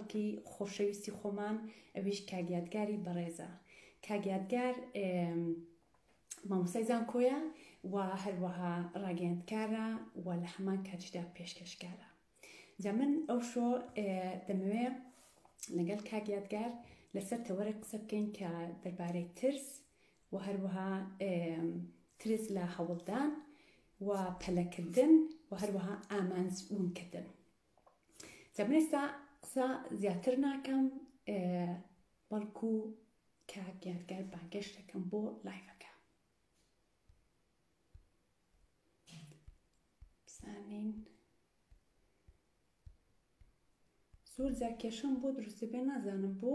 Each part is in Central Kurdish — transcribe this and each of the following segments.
کاکی خۆشەویستی خۆمان ئەویش کاک یادگاری بەڕێزە کاک یادگار مامۆستای زانکۆیە و هەروەها ڕاگەیاندکارە و لە هەمان کاتیشدا پێشکەشکارە جا من ئەو شۆ دەمەوێ لەگەل کاک یادگار لەسەر تەوەرە قسە بکەین کە دەربارەی ترس و هەروەها ترس لە هەوڵدان و پەلەکردن و هەروەها ئامانج بوونکردن جا من ئێستا قسە زیاتر ناکەم بەڵکو کاک یادگار بانگێشت دەکەم بۆ لایڤەکە بزانین زۆر جا کێشەم بۆ دروستە بێ نازانم بۆ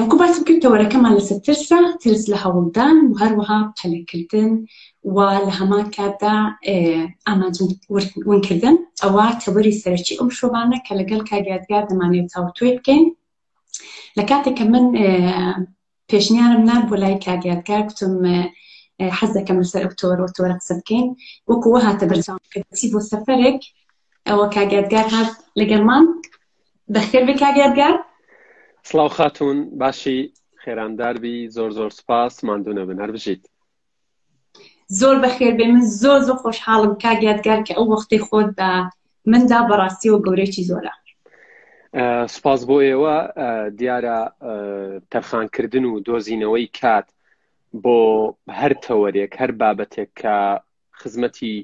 وەکو باسم کرد تەوەرەکەمان لەسەر ترسە ترس لە هەوڵدان و هەروەها پەلەکردن و لە هەمان کاتدا ئامانج ونکردن ئەوە تەوەری سەرەکی ئەم شۆبانە کە لەگەڵ کاگاتگار دەمانێت تاوتۆی بکەین لە کاتێک کە من پێشنیارم نار بۆ لای کاگاتگار گوتم حەز دەکەم لەسەر ئەو تۆرۆ تۆرە قسە بکەین وەکو هاتە بەرچاوکردی بۆ سەفەرێک ئەوە کاگەدگار هات لەگەڵمان بەخێر بێ کاگەدگار سڵاو خاتون باشی خێرانداربی زۆر زۆر سپاس ماندوو نەبن هەر بژیت زۆر بەخێر بێ من زۆر زۆر خۆشحاڵم کاگەدگار کە ئەو وەختی خۆت بە مندا بەڕاستیەوە گەورەی زۆرە سپاس بۆ ئێوە دیارە تەرخانکردن و دۆزینەوەی کات بۆ هەر تەوەرێک هەر بابەتێک کە خزمەتی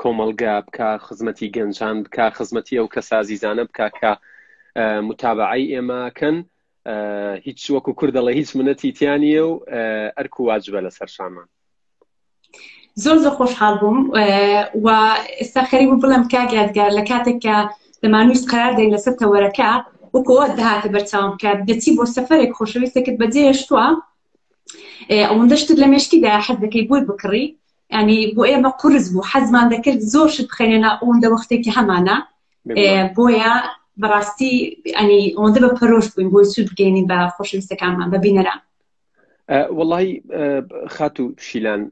کۆمەلگا بکە خزمەتی گەنجان بکە خزمەتی ئەو کەسازیزانە بکە کە متابعی ئێماکەن هیچ وەکو کوردەڵە هیچ منەتی تیانە و ئەرک و واجبە لە سەرشانمان زۆر زۆر خۆشحال بووم و ئێستا خەری بوو بڵم کاگیادگار لە کاتێک کە دەمانویست قرار دەین لەسەر تەوەرەکە وکۆوە دەهاتە بەرچاوم کە دەچی بۆ سەفرێک خۆشەویستێکت بەجێ هێشتووە ئەوەندە شتت لە مێشکیدا حەز دەکەی بۆی بکڕی ینی بۆ ئێمە قرس بوو حەزمان دەکرد زۆر شت بخێنێنا ئەوەندە وەختێکی هەمانە بۆیە بەڕاستی ئەنی ئەوەندە بە پەرۆش بووین بۆی سوود بگەینی بە خۆشەویستەکانمان بە بینەران وڵی خات و شیلان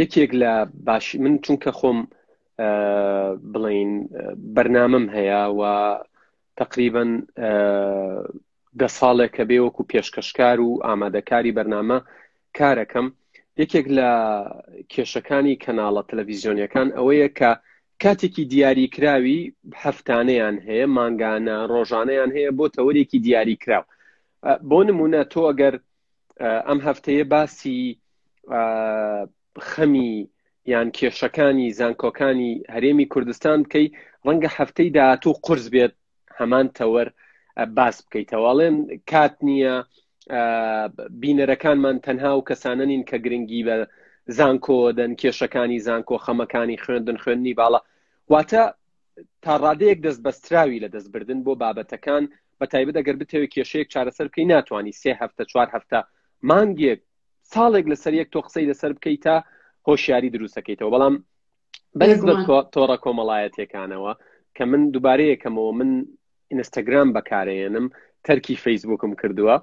یەکێک لە باش من چونکە خۆم بڵین بەرنامەم هەیە و تقریبن دە ساڵێکە بێ وەکو پێشکەشکار و ئامادەکاری بەرنامە کارەکەم یەکێک لە کێشەکانی کەناڵە تەلەڤیزیۆنیەکان ئەوەیە کە کاتێکی دیاری کراوی هەفتانەیان هەیە مانگانە ڕۆژانەیان هەیە بۆ تەوەرێکی دیاری کراو بۆ نمونە تۆ ئەگەر ئەم هەفتەیە باسی خەمی یان کێشەکانی زانکۆکانی هەرێمی کوردستان بکەی ڕەنگە هەفتەی داهاتوو قرس بێت هەمان تەوەر باس بکەیتەواڵێن کات نییە بینەرەکانمان تەنها و کەسانە نین کە گرنگی بە زانکۆ دەن کێشەکانی زانکۆ خەمەکانی خوێندن خوێندنی باڵە واتە تا ڕادەیەک دەست بەستراوی لە دەستبردن بۆ بابەتەکان بە تایبەت ئەگەر بتەوێت کێشەیەک چارەسەر بکەی ناتوانانی سێ هەفتە چوار هەفتە مانگێک ساڵێک لەسەر یەک تۆ قسەی لەسەر بکەیت تا هۆشیاری دروستەکەیتەوە بەڵام بەرز بە تۆڕە کۆمەڵایەتەکانەوە کە من دووبارەیەکەمەوە من ئینستاگرام بەکارێنم تەرکی فەیسبوکم کردووە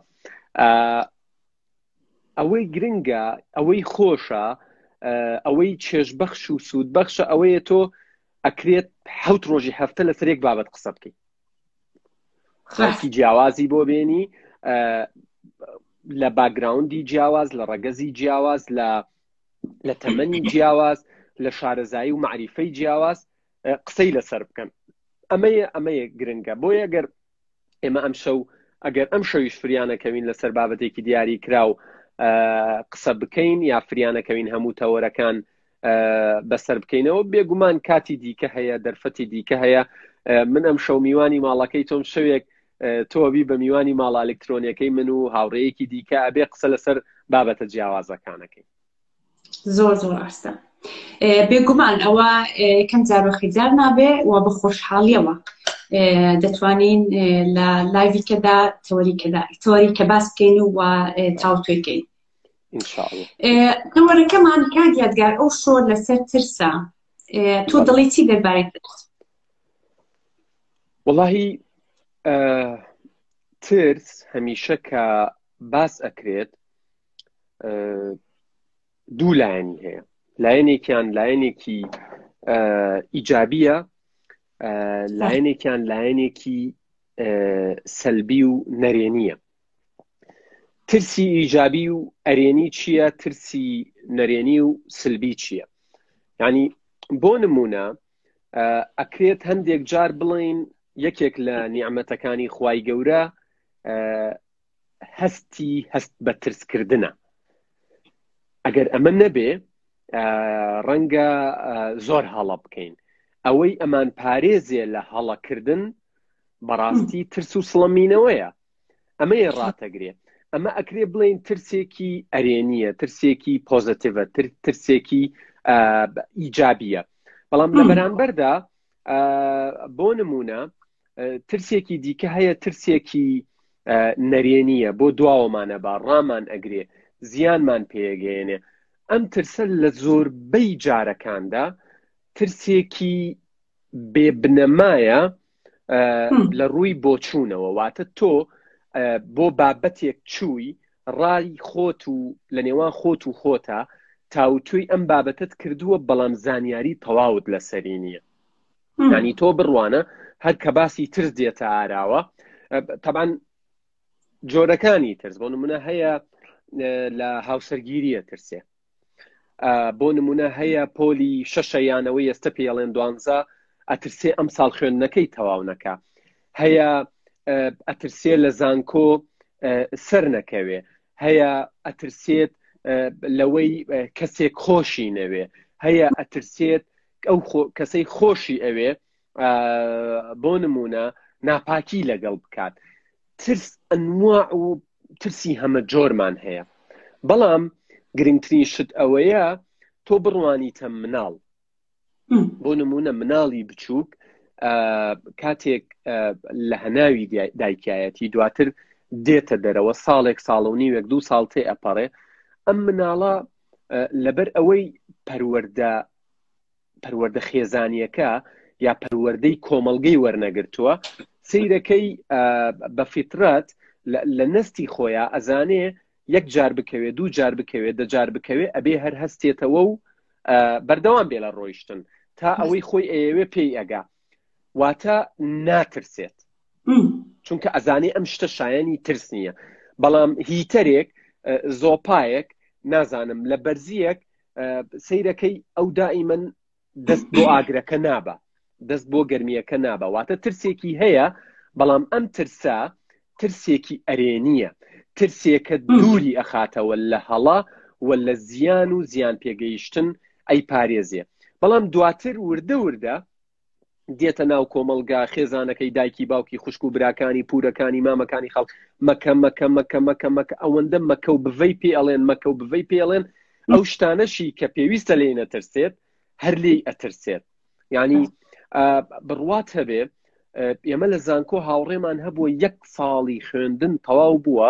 ئەوەی گرنگە ئەوەی خۆشە ئەوەی چێژبەخش و سوود بەخشە ئەوەیە تۆ ئەکرێت حوت ڕۆژی هەفتە لەسەر یەک بابەت قسە بکەیت خەڵکی جیاوازی بۆ بێنی لە باگراوندی جیاواز لە ڕەگەزی جیاواز لە لە تەمەنی جیاواز لە شارەزایی و معریفەی جیاواز قسەی لەسەر بکەن ئەمەیە ئەمەیە گرنگە بۆیە گەر ئێمە ئەم شەو ئەگەر ئەم شەویش فریانەکەوین لەسەر بابەتێکی دیاری کرا و قسە بکەین یا فریانەکەوین هەموو تەوەرەکان بەسەر بکەینەوە بێگومان کاتی دیکە هەیە دەرفەتی دیکە هەیە من ئەم شەو میوانی ماڵەکەی تۆم شەوێک تۆبی بە میوانی ماڵ ئەلکترۆنیەکەی من و هاوڕەیەکی دیکە ئەبێ قسە لەسەر بابەتە جیاوازەکانەکەی زۆر زۆر ئاستە بێگومان ئەوە یەکەم جارۆ خیزار نابێ و بە خۆشحاڵیەوە دەتوانین لە لایڤیکەدا تۆریکەدا تۆری کە باس بکەین و تاوتێکەین تەوەرەکەمان کاک یادگار ئەو شۆ لەسەر ترسە تۆ دڵی چی دەربارەی ترس وڵی ترس هەمیشە کە باس ئەکرێت دوو لایەنی هەیە لایەنێکیان لایەنێکی ئیجابیە لایەنێکیان لایەنێکی سەلبی و نەرێنیە ترسی ئیجابی و ئەرێنی چییە ترسی نەرێنی و سلبی چییە ینی بۆ نمونە ئەکرێت هەندێک جار بڵین یەکێک لە نیعممەتەکانی خوای گەورە هەستی هەست بە ترسکردە ئەگەر ئەمە نەبێ ڕەنگە زۆر هەڵە بکەین ئەوەی ئەمان پارێزێ لە هەڵەکردن بەڕاستی ترس و سڵەمینەوەیە ئەمەیە ڕاتەگرێ ئەمە ئەکرێ بڵین ترسێکی ئەرێنیە ترسێکی پۆزتیڤە ترسێکی ئیجابیە بەڵام لە بەرامبەردا بۆ نمونە ترسێکی دیکە هەیە ترسێکی نەرێنیە بۆ دواوەمانە با ڕامان ئەگرێ زیانمان پێگەێنێ ئەم ترسە لە زۆربەی جارەکاندا ترسێکی بێبنەمایە لە ڕووی بۆچوونەوە واتە تۆ بۆ بابەتێک چووی ڕای خۆت و لە نێوان خۆت و خۆتە تاوتوی ئەم بابەتت کردووە بەڵام زانیاری تەواوت لەسەری نییە ینی تۆ بڕوانە هەر کە باسی ترس دێتە ئاراوە تەبان جۆرەکانی ترس بۆ نمونە هەیە لە هاوسەرگیریە ترسێ بۆ نمونە هەیە پۆلی شەشە یانەوەی ئێستا پێڵێن دوانزە ئەترسێ ئەم ساڵ خوێندنەکەی تەواونەکە هەیە ئەترسێ لە زانکۆ سەر نەکەوێ هەیە ئەترسێت لەوەی کەسێک خۆشی نەوێ هەیە ئەترسێت ئەو کەسەی خۆشی ئەوێ بۆ نمونە ناپاکی لەگەڵ بکات ترس ئەنوا و ترسی هەمە جۆرمان هەیە بەڵام گرنگترین شت ئەوەیە تۆ بڕوانیتە مناڵ بۆ نمونە مناڵی بچووک کاتێک لە هەناوی دایکایەتی دواتر دێتە دەرەوە ساڵێک ساڵە و نیوێک دوو ساڵ تێ ئەپەڕێ ئەم مناڵە لەبەر ئەوەی پەروەەردە پەروەردە خێزانیەکە یا پەروەردەی کۆمەلگەی وەرنەگرتووە سیرەکەی بە فیترەت لە نستی خۆیان ئەزانێ یەک جار بکەوێ دوو جار بکەوێ دەجار بکەوێ ئەبێ هەر هەستێتەوە و بەردەوام بێ لە ڕۆیشتن تا ئەوەی خۆی ئەیەوێ پێی ئەگا واتە ناترسێت چونکە ئەزانێ ئەم شتە شایانی ترس نییە بەڵام هیتەرێک زۆپایەک نازانم لە بەرزیەک سیرەکەی ئەو دائیمەن دەست بۆ ئاگرەکە نابە دەست بۆ گرمیەکە نابە واتە ترسێکی هەیە بەڵام ئەم ترسە ترسێکی ئەرێنیە ترسێکە دووری ئەخاتەوە لە هەڵا و لە زیان و زیان پێگەیشتن ئەی پارێزێ بەڵام دواتر وردە وردە دێتە ناو کۆمەلگا خێزانەکەی دایکی باوکی خوشک و براکانی پورەکانی مامەکانی خەڵک مەکە مەکە مەکە مەکە مەکە ئەوەندە مەکە و بڤی پێڵێن مەکە و بڤی پێڵێن ئەو شتانەشی کە پێویستە لێ نەترسێت هەر لێی ئەترسێت ینی بڕوات هەبێ ئێمە لە زانکۆ هاوڕێمان هەبووە یەک ساڵی خوێندن تەواو بووە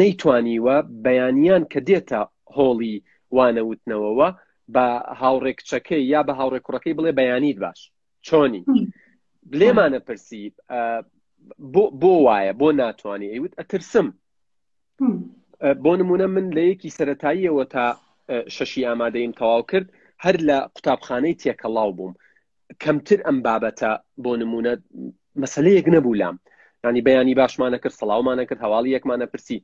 نەیتوانیوە بەیانیان کە دێتە هۆڵی وانەوتنەوەوە بە هاوڕێ کچەکەی یا بە هاوڕێ کوڕەکەی بڵێ بەیانیت باش چۆنی لێمانە پرسی بۆ وایە بۆ ناتوانانی ئەیوت ئەترسم بۆ نمونە من لە یەکی سەتاییەوە تا شەشی ئامادەیم تەواو کرد هەر لە قوتابخانەی تێکەڵاو بووم کەمتر ئەم بابەتە بۆ نمونە مەسلەیەک نەبوو لام ینی بەیانی باشمانە کرد سەڵاومانە کرد هەواڵی یەکمانە پرسی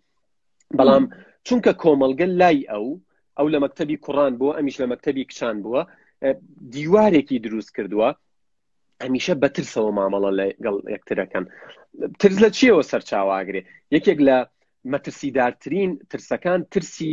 بەڵام چونکە کۆمەڵگە لای ئەو ئەو لە مەکتتەبی کوڕان بووە ئەمیش لە مەکتتەبی کچان بووە دیوارێکی دروست کردووە هەمیشە بەترسەوە مامەڵە لەگەڵ یەکترەکەن ترس لە چیەوە سەرچاواگرێ یەکێک لە مەترسیدارترین ترسەکان ترسی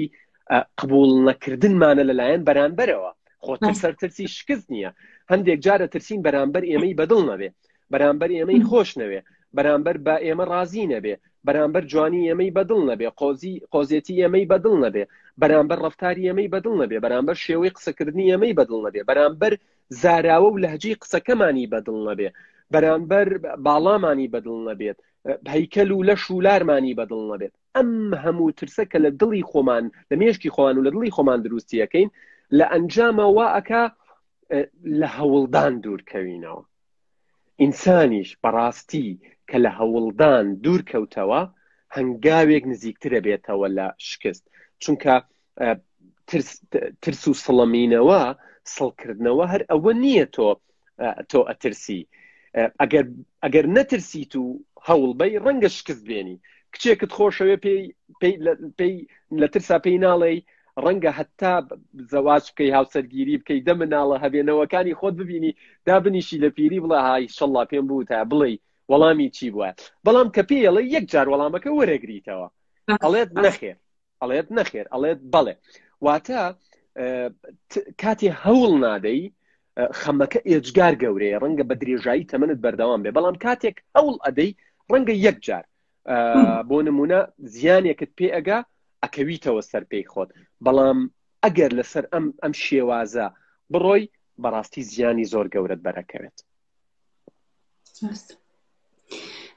قبول نەکردنمانە لەلایەن بەرامبەرەوە خۆتر سەر ترسی شکست نییە هەندێک جارە ترسین بەرامبەر ئێمەی بەدڵ نەبێ بەرامبەر ئێمەی خۆش نەوێ بەرامبەر بە ئێمە ڕازی نەبێ بەرامبەر جوانی ئێمەی بەدڵ نەبێ قۆزی قۆزیەتی ئێمەی بەدڵ نەبێ بەرامبەر ڕفتاری ئێمەی بەدڵ نەبێ بەرامبەر شێوەی قسەکردنی ئێمەی بەدڵ نەبێ بەرامبەر زاراوە و لەهجی قسەکەمانی بەدڵ نەبێ بەرامبەر باڵامانی بەدڵ نەبێت هەیکەل و لەش و لارمانی بەدڵ نەبێت ئەم هەموو ترسە کە لە دڵی خۆمان لە مێشکی خۆوان و لە دڵی خۆمان دروستیەکەین لە ئەنجامەوە ئەکا لە هەوڵدان دوورکەوینەوە ئینسانیش بەڕاستی کە لە هەوڵدان دوورکەوتەوە هەنگاوێک نزیکترە بێتەوە لە شکست چونکە ترس و سڵەمینەوە سڵکردنەوە هەر ئەوە نییە تۆ تۆ ئەترسی ئەگەر نەترسیت و هەوڵ بەی ڕەنگە شکست بێنی کچێکت خۆشەوێ پێی لە ترسا پێی ناڵێ ڕەنگە هەتا زەواج بکەی هاوسەرگیری بکەی دە مناڵە هەبێنەوەکانی خۆت ببینی دا بنیشی لە پیری بڵێ های شەڵا پێم بوو تا بڵێ وەڵامی چی بووە بەڵام کە پێڵە یەک جار وەڵامەکە وەرەگریتەوە ئەڵێت نەخێر ئەڵێت نەخێر ئەڵێت بەڵێ واتە کاتێ هەوڵ نادەی خەمەکە ئێجگار گەورەیە ڕەنگە بە درێژایی تەمەنت بەردەوام بێ بەڵام کاتێک هەوڵ ئەدەی ڕەنگە یەک جار بۆ نمونە زیانێکت پێ ئەگا ئەکەویتەوە سەر پێی خۆت بەڵام ئەگەر لەسەر ئەم ئەم شێوازە بڕۆی بەڕاستی زیانی زۆر گەورەت بەرەکەوێت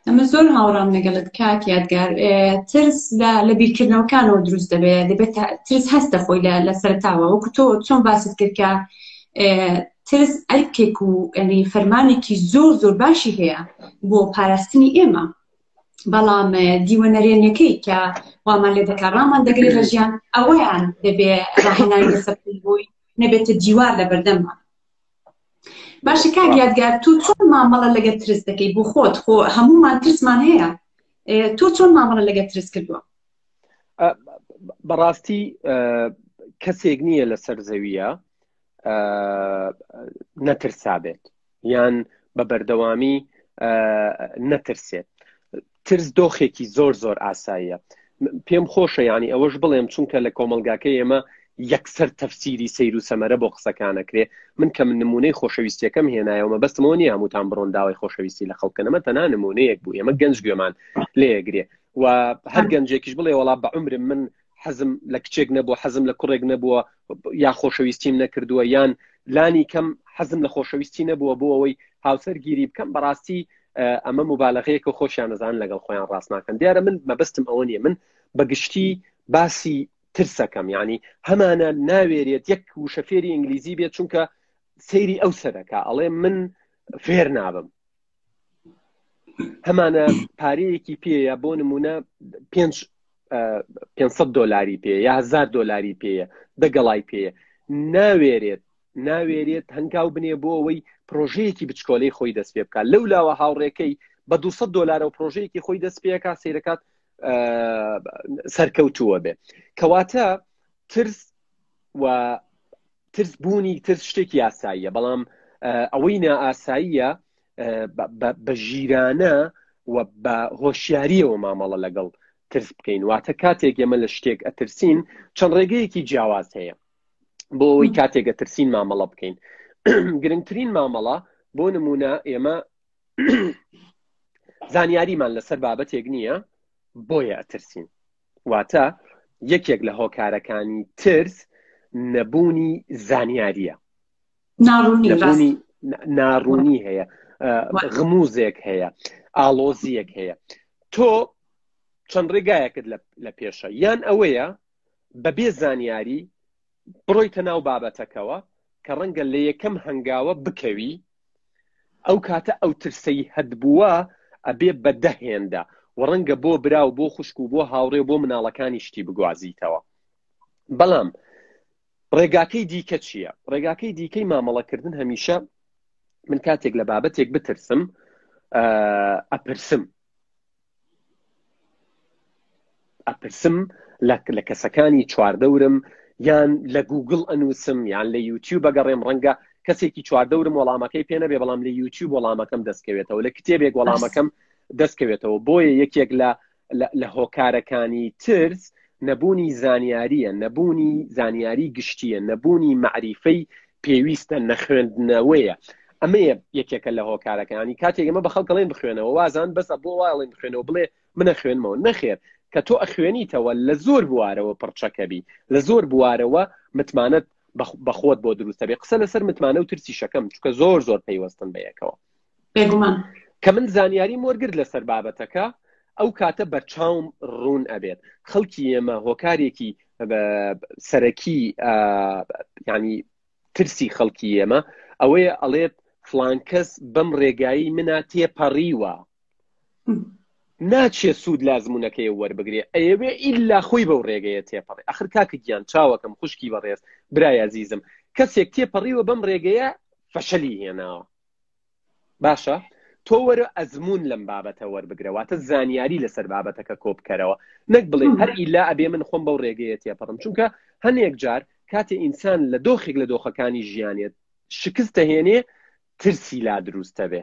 ئەمە زۆر هاوڕام لەگەڵت کاک یادگار ترس لە بیرکردنەوەکانەوە دروست دەبێت دەبێت ترس هەستە خۆی لە سەرتاوە وەکو تۆ چۆن باست کردکە ترس ئەرکێک و ئەنی فەرمانێکی زۆر زۆر باشی هەیە بۆ پاراستنی ئێمە بەڵام دیوە نەرێنەکەی کە وامان لێ دەکە ڕامان دەگرێت لە ژیان ئەوەیان دەبێ ڕاهێنانی لەسەر بووی نەبێتە دیوار لە بەردەممان باشە کاک یادگار تۆ چۆن مامەڵە لەگە ترس دەکەی بۆ خۆت خۆ هەمومان ترسمان هەیە تۆ چۆن مامەڵە لەگە ترس کردووە بەڕاستی کەسێک نییە لەسەر زەویە نەترسا بێت یان بە بەردەوامی نەترسێت ترس دۆخێکی زۆر زۆر ئاساییە پێم خۆشە ینی ئەوەش بڵێم چونکە لە کۆمەلگاکەی ئێمە یەکسەر تەفسیری سیر و سەمەرە بۆ قسەکانەکرێ من کە من نمونەی خۆشەویستیەکەم هێنایەوەمە بەستمەوە نیە هەمووتان بڕۆن داوای خۆشەویستی لە خەڵکەنەمە تەنا نمونەیەک بوو ئێمە گەنج گوێمان لێگرێ و هەر گەنجێکیش بڵێ وڵا بە عمرم من حەزم لە کچێک نەبووە حەزم لە کوڕێک نەبووە یا خۆشەویستیم نەکردووە یان لانی کەم حەزم لە خۆشەویستی نەبووە بۆ ئەوەی هاوسەر گیری بکەم بەڕاستی ئەمە مبالغەیەکە خۆشیان نەزان لەگەڵ خۆیان ڕاستناکەن دیارە من مەبستم ئەوە نیە من بەگشتی باسی ترسەکەم ینی هەمانە ناوێرێت یەک وشەفێری ئینگلیزی بێت چونکە سەیری ئەو سەرەکە ئەڵێ من فێر نابم ئەمانە پارەیەکی پێەیە بۆ نمونە پێنج 500 دلاری پێ یا هزار دلاری پێەیە دەگەڵای پێەیە ناوێرێت ناوێرێت هەنگاو بنێ بۆ ئەوەی پرۆژەیەکی بچکۆلەی خۆی دەست پێ بکات لەو لاوە هاوڕێکەی بە 200 دلارە و پرۆژەیەکی خۆی دەست پێەکە سیرەکات سەرکەوتووە بێ کەواتە ترس و ترس بوونی ترس شتێکی یاساییە بەڵام ئەوەی نائاساییە بە ژیرانە و بە هۆشیاریەوە مامەڵە لەگەڵ ترس بکەین واتە کاتێک ئێمە لە شتێک ئەترسین چەند ڕێگەیەکی جیاواز هەیە بۆ ئەوی کاتێک ئەترسین مامەڵە بکەین گرنگترین مامەڵە بۆ نمونە ئێمە زانیاریمان لەسەر بابەتێک نییە بۆیە ئەترسین واتە یەکێک لە هۆکارەکانی ترس نەبوونی زانیاریە ناڕوونی هەیە غموزێک هەیە ئالۆزیەک هەیە تۆ چەند ڕێگایەکت لە پێشە یان ئەوەیە بەبێ زانیاری بڕۆیتە ناو بابەتەکەوە کە ڕەنگە لە یەکەم هەنگاوە بکەوی ئەو کاتە ئەو ترسەی هەتبووە ئەبێ بە دە هێندە و ڕەنگە بۆ برا و بۆ خوشک و بۆ هاوڕێ و بۆ مناڵەکانی شتی بگوازیتەوە بەڵام ڕێگاکەی دیکە چییە ڕێگاکەی دیکەی مامەڵەکردن هەمیشە من کاتێک لە بابەتێک بترسم ئەپرسم ئەپرسم لە لە کەسەکانی چواردەورم یان لە گوگل ئەنووسم یان لە یوتیوب بەگەڕێم ڕەنگە کەسێکی چواردەورم وەڵامەکەی پێ نەبێ بەڵام لە یوتیوب وەڵامەکەم دەستکەوێتەوە لە کتێبێک وەڵامەکەم دەستکەوێتەوە بۆیە یەکێک لە لە هۆکارەکانی ترس نەبوونی زانیارییە، نەبوونی زانیاری گشتییە، نەبوونی مەعریفەی پێویستە، نەخوێندنەوەیە. ئەمەیە یەکێکە لە هۆکارەکانی. کاتێک ئێمە بە خەڵک دەڵێین بخوێنەوە، وازان بەس ئەبوو وا دەڵێین بخوێنەوە، بڵێ من ئەخوێنمەوە. نەخێر، کە تۆ ئەخوێنیتەوە لە زۆر بوارەوە پڕچەکە بی، لە زۆر بوارەوە متمانەت بە خۆت بۆ دروست دەبێت. قسە لەسەر متمانە و ترسیش ئەکەم، چونکە زۆر زۆر پەیوەستن بە یەکەوە. بێگومان. کە من زانیاریم وەرگرت لەسەر بابەتەکە ئەو کاتە بەرچاوم ڕوون ئەبێت خەڵکی ئێمە هۆکارێکی سەرەکی ینی ترسی خەڵکی ئێمە ئەوەیە ئەڵێت فلانکەس بەم ڕێگایی منە تێپەڕیوە ناچێ سوود لازمونونەکەی وەربگرێ ئەوێ ئیلا خۆی بەو ڕێگەیە تێپەڕێ ئەخر کاکە گیان چاوەکەم خوشکی بەڕێز برای عزیزم کەسێک تێپەڕیوە بەم ڕێگەیە فەشەلی هێناوە باشە تۆ وەرە ئەزمون لەم بابەتە وەربگرە واتە زانیاری لەسەر بابەتەکە کۆبکەرەوە نەک بڵێ هەر ئیلا ئەبێ من خۆم بەو ڕێگەیە تێپەڕم چونکە هەنێک جار کاتێ ئینسان لە دۆخێک لە دۆخەکانی ژیانێت شکستە هێنێ ترسی لا دروستە بێ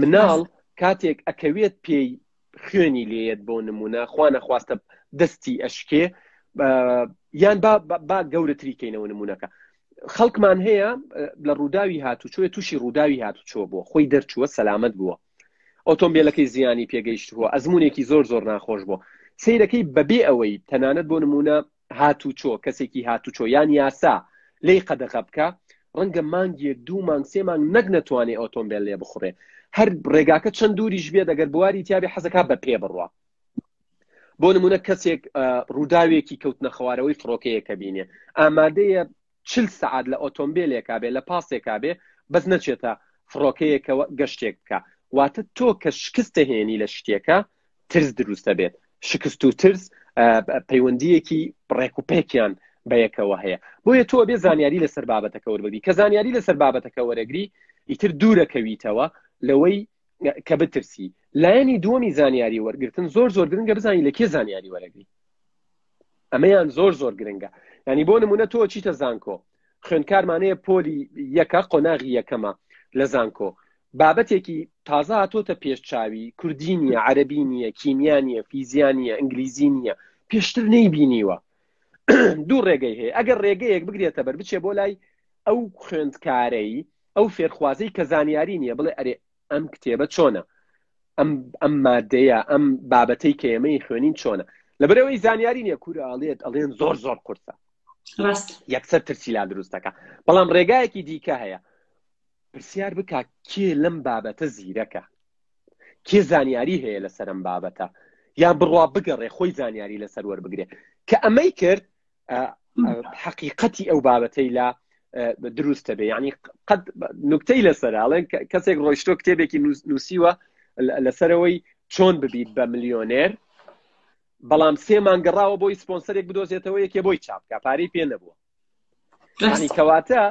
مناڵ کاتێک ئەکەوێت پێی خوێنی لێت بۆ نمونە خوا نەخواستە دەستی ئەشکێ یان با گەورەتری کەینەوە نمونونەکە خەڵکمان هەیە لە ڕووداوی هاتوچۆێ تووشی ڕووداوی هاتوچۆ بووە خۆی دەرچووە سەلامت بووە ئۆتۆمبیلەکەی زیانی پێگەیشتووە ئەزمونێکی زۆر زۆر ناخۆش بووە سیرەکەی بەبێ ئەوەی تەنانەت بۆ نمونە هاتوچۆ کەسێکی هاتوچۆ یان یاسا لی قەدەغە بکە ڕەنگە مانگیە دوو مانگ سێ مانگ نەک نەتوانێ ئۆتۆمبیل لێ بخڕێ هەر ڕێگاکە چەند دووریش بێت دەگەر بواری تیاابی حەزەکە بە پێ بڕە بۆ نمونە کەسێک ڕووداوێکی کەوتنە خوارەوەی فڕۆکەیەکە بینێ ئامادەیە چل سەعات لە ئۆتۆمبێلێکا بێ لە پاسێکا بێ بەس نەچێتە فڕۆکەیەکەوە گەشتێک بکە واتە تۆ کە شکستە هێنی لە شتێکە ترس دروستە بێت شکست و ترس پەیوەندیەکی ڕێک و پێکیان بەیەکەوە هەیە بۆیە تۆ بێ زانیاری لەسەر بابەتەکە وەربگری کە زانیاری لەسەر بابەتەکە وەرەگری ئیتر دوورەکەویتەوە لەوەی کە بترسی لایەنی دووەمی زانیاری وەرگتن زۆر زۆر گرنگە بزانانی لە کێ زانیاری وەرەگری ئەمەیان زۆر زۆر گرنگە ینی بۆ نمونە تۆ چیتە زانکۆ خوێندکارمانەیە پۆلی یەکە قۆناغی یەکەمە لە زانکۆ بابەتێکی تازە هاتۆتە پێش چاوی کوردی نیە عەربی نیە کیمیا نیە فیزیا نیە ئینگلیزی نیە پێشتر نەی بینیوە دوو ڕێگەی هەیە ئەگەر ڕێگەیەک بگرێتە بەر بچێ بۆ لای ئەو خوێندکارەی ئەو فێرخوازی کە زانیاری نییە بڵێ ئەرێ ئەم کتێبە چۆنە ئەم ئەم مادەیە ئەم بابەتەی کە ئێمەی خوێنین چۆنە لە برەوەی زانیاری نیە کورە ئاڵێت ئەڵێن زۆر زۆر قورسە یەکسەر ترسی لا دروستەکە بەڵام ڕێگایەکی دیکە هەیە پرسیار بک کێ لەم بابەتە زیرەکە کێ زانیاری هەیە لەسەرم بابەتە یان بڕوا بگەڕێ خۆی زانیاری لەسەر وەربگرێ کە ئەمەی کرد حقیقەتی ئەو بابەتەی لە دروستە بێ ینی قەت نکتەی لەسەرڵێن کەسێک ڕۆیشتۆ کتێبێکی نووسیوە لەسەرەوەی چۆن ببیت بە ملیۆنێر بەڵام سێ مانگەڕاوە بۆی سپۆنسەرێک بدۆزێتەوە یەکێ بۆی چاپکە پارەی پێ نەبووە کەواتە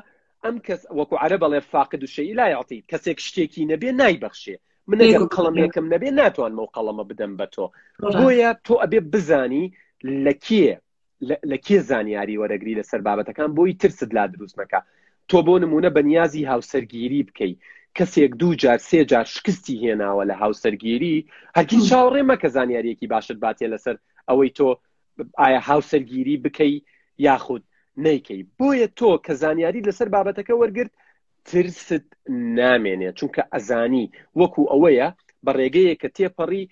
ئەم کەس وەکو عرە بەڵێ فاقد و شەی لایعتی کەسێک شتێکی نەبێ نایبەخشێ من ئەگەر قەڵمێکم نەبێ ناتوانمە و قەڵەمە بدەم بە تۆ بۆیە تۆ ئەبێ بزانی لە کێ لە کێ زانیاری وەرەگری لەسەر بابەتەکان بۆی ترست لا دروست نەکە تۆ بۆ نمونە بەنیازی هاوسەرگیری بکەی کەسێک دوو جار سێ جار شکستی هێناوە لە هاوسەرگیری هەرکی چاوەڕێ مەکە زانیاریەکی باشت باتێ لەسەر ئەوەی تۆ ئایا هاوسەرگیری بکەی یاخود نیکەی بۆیە تۆ کە زانیاری لەسەر بابەتەکە وەرگرت ترست نامێنێت چونکە ئەزانی وەکو ئەوەیە بە ڕێگەیە کە تێپەڕی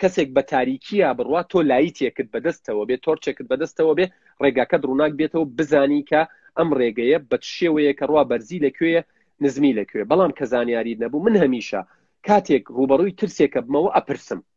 کەسێک بە تاریکیە بڕوا تۆ لایی تێکت بەدەستەوە بێ تۆرچێکت بەدەستەوە بێ ڕێگاکەت ڕووناک بێتەوە بزانی کە ئەم ڕێگەیە بە شێوەیە کە ڕوا بەرزی لەکوێیە نزمی لەکوێ بەڵام کە زانیاری نەبوو من هەمیشە کاتێک ڕوبەڕووی ترسێکە بمەوە ئەپرسم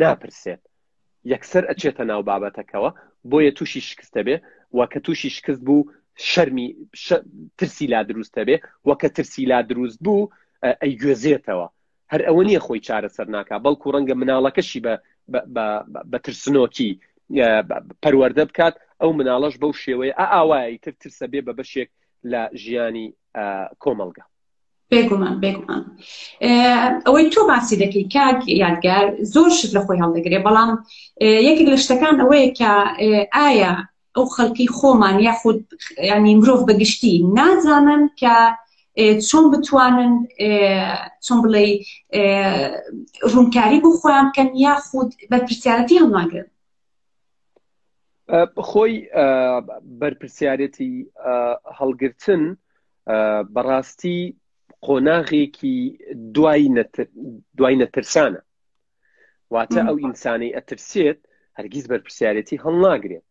ناپرسێت یەکسەر ئەچێتە ناو بابەتەکەەوە بۆیە تووشی شکستە بێ و کە تووشی شکست بوو شەرمی ترسی لا دروستە بێ و کە ترسی لا دروست بوو ئەی گوێزێتەوە هەر ئەوە نییە خۆی چارەسەر ناکە بەڵکو ڕەنگە مناڵەکەشی بە بە ترسنۆکی پەروەەردە بکات ئەو مناڵەش بەو شێوەیە ئاوایی تر ترسە بێ بە بەشێک لە ژیانی کۆمەلگا بێگومان بێگومان ئەوەی تۆ باسی دەکەی کاک یادگار زۆر شت لە خۆی هەڵدەگرێ بەڵام یەکێک لە شتەکان ئەوەیە کە ئایا ئەو خەڵکی خۆمان یاخود ینی مرۆڤ بەگشتی نازانن کە چۆن بتوانن چۆن بڵێ ڕوونکاری بۆ خۆیان بکەن یاخود بەرپرسیارەتی هەڵناگرن خۆی بەرپرسیارەتی هەڵگرتن بەڕاستی قۆناغێکی دوای نەترسانە واتە ئەو ئینسانەی ئەترسێت هەرگیز بەرپسیارەتی هەڵناگرێت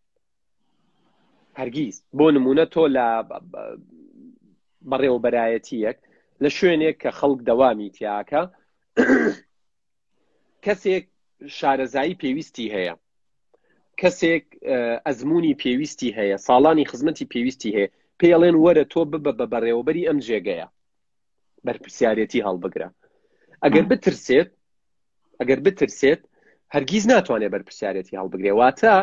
هەرگیز بۆ نمونە تۆ لە بەڕێوەبەرایەتیەک لە شوێنێک کە خەڵک دەوامی تیاکە کەسێک شارەزایی پێویستی هەیە کەسێک ئەزمموی پێویستی هەیە ساڵانی خزمەتی پێویستی هەیە پێڵێن وەرە تۆ ببە بە بەڕێوەبەری ئەم جێگەیە بەرپسیارەتی هەڵبگرە ئەگەر بترسێت ئەگەر بترسێت هەرگیز ناتوانێت بەرپسیارەتی هەڵبگرێ واتە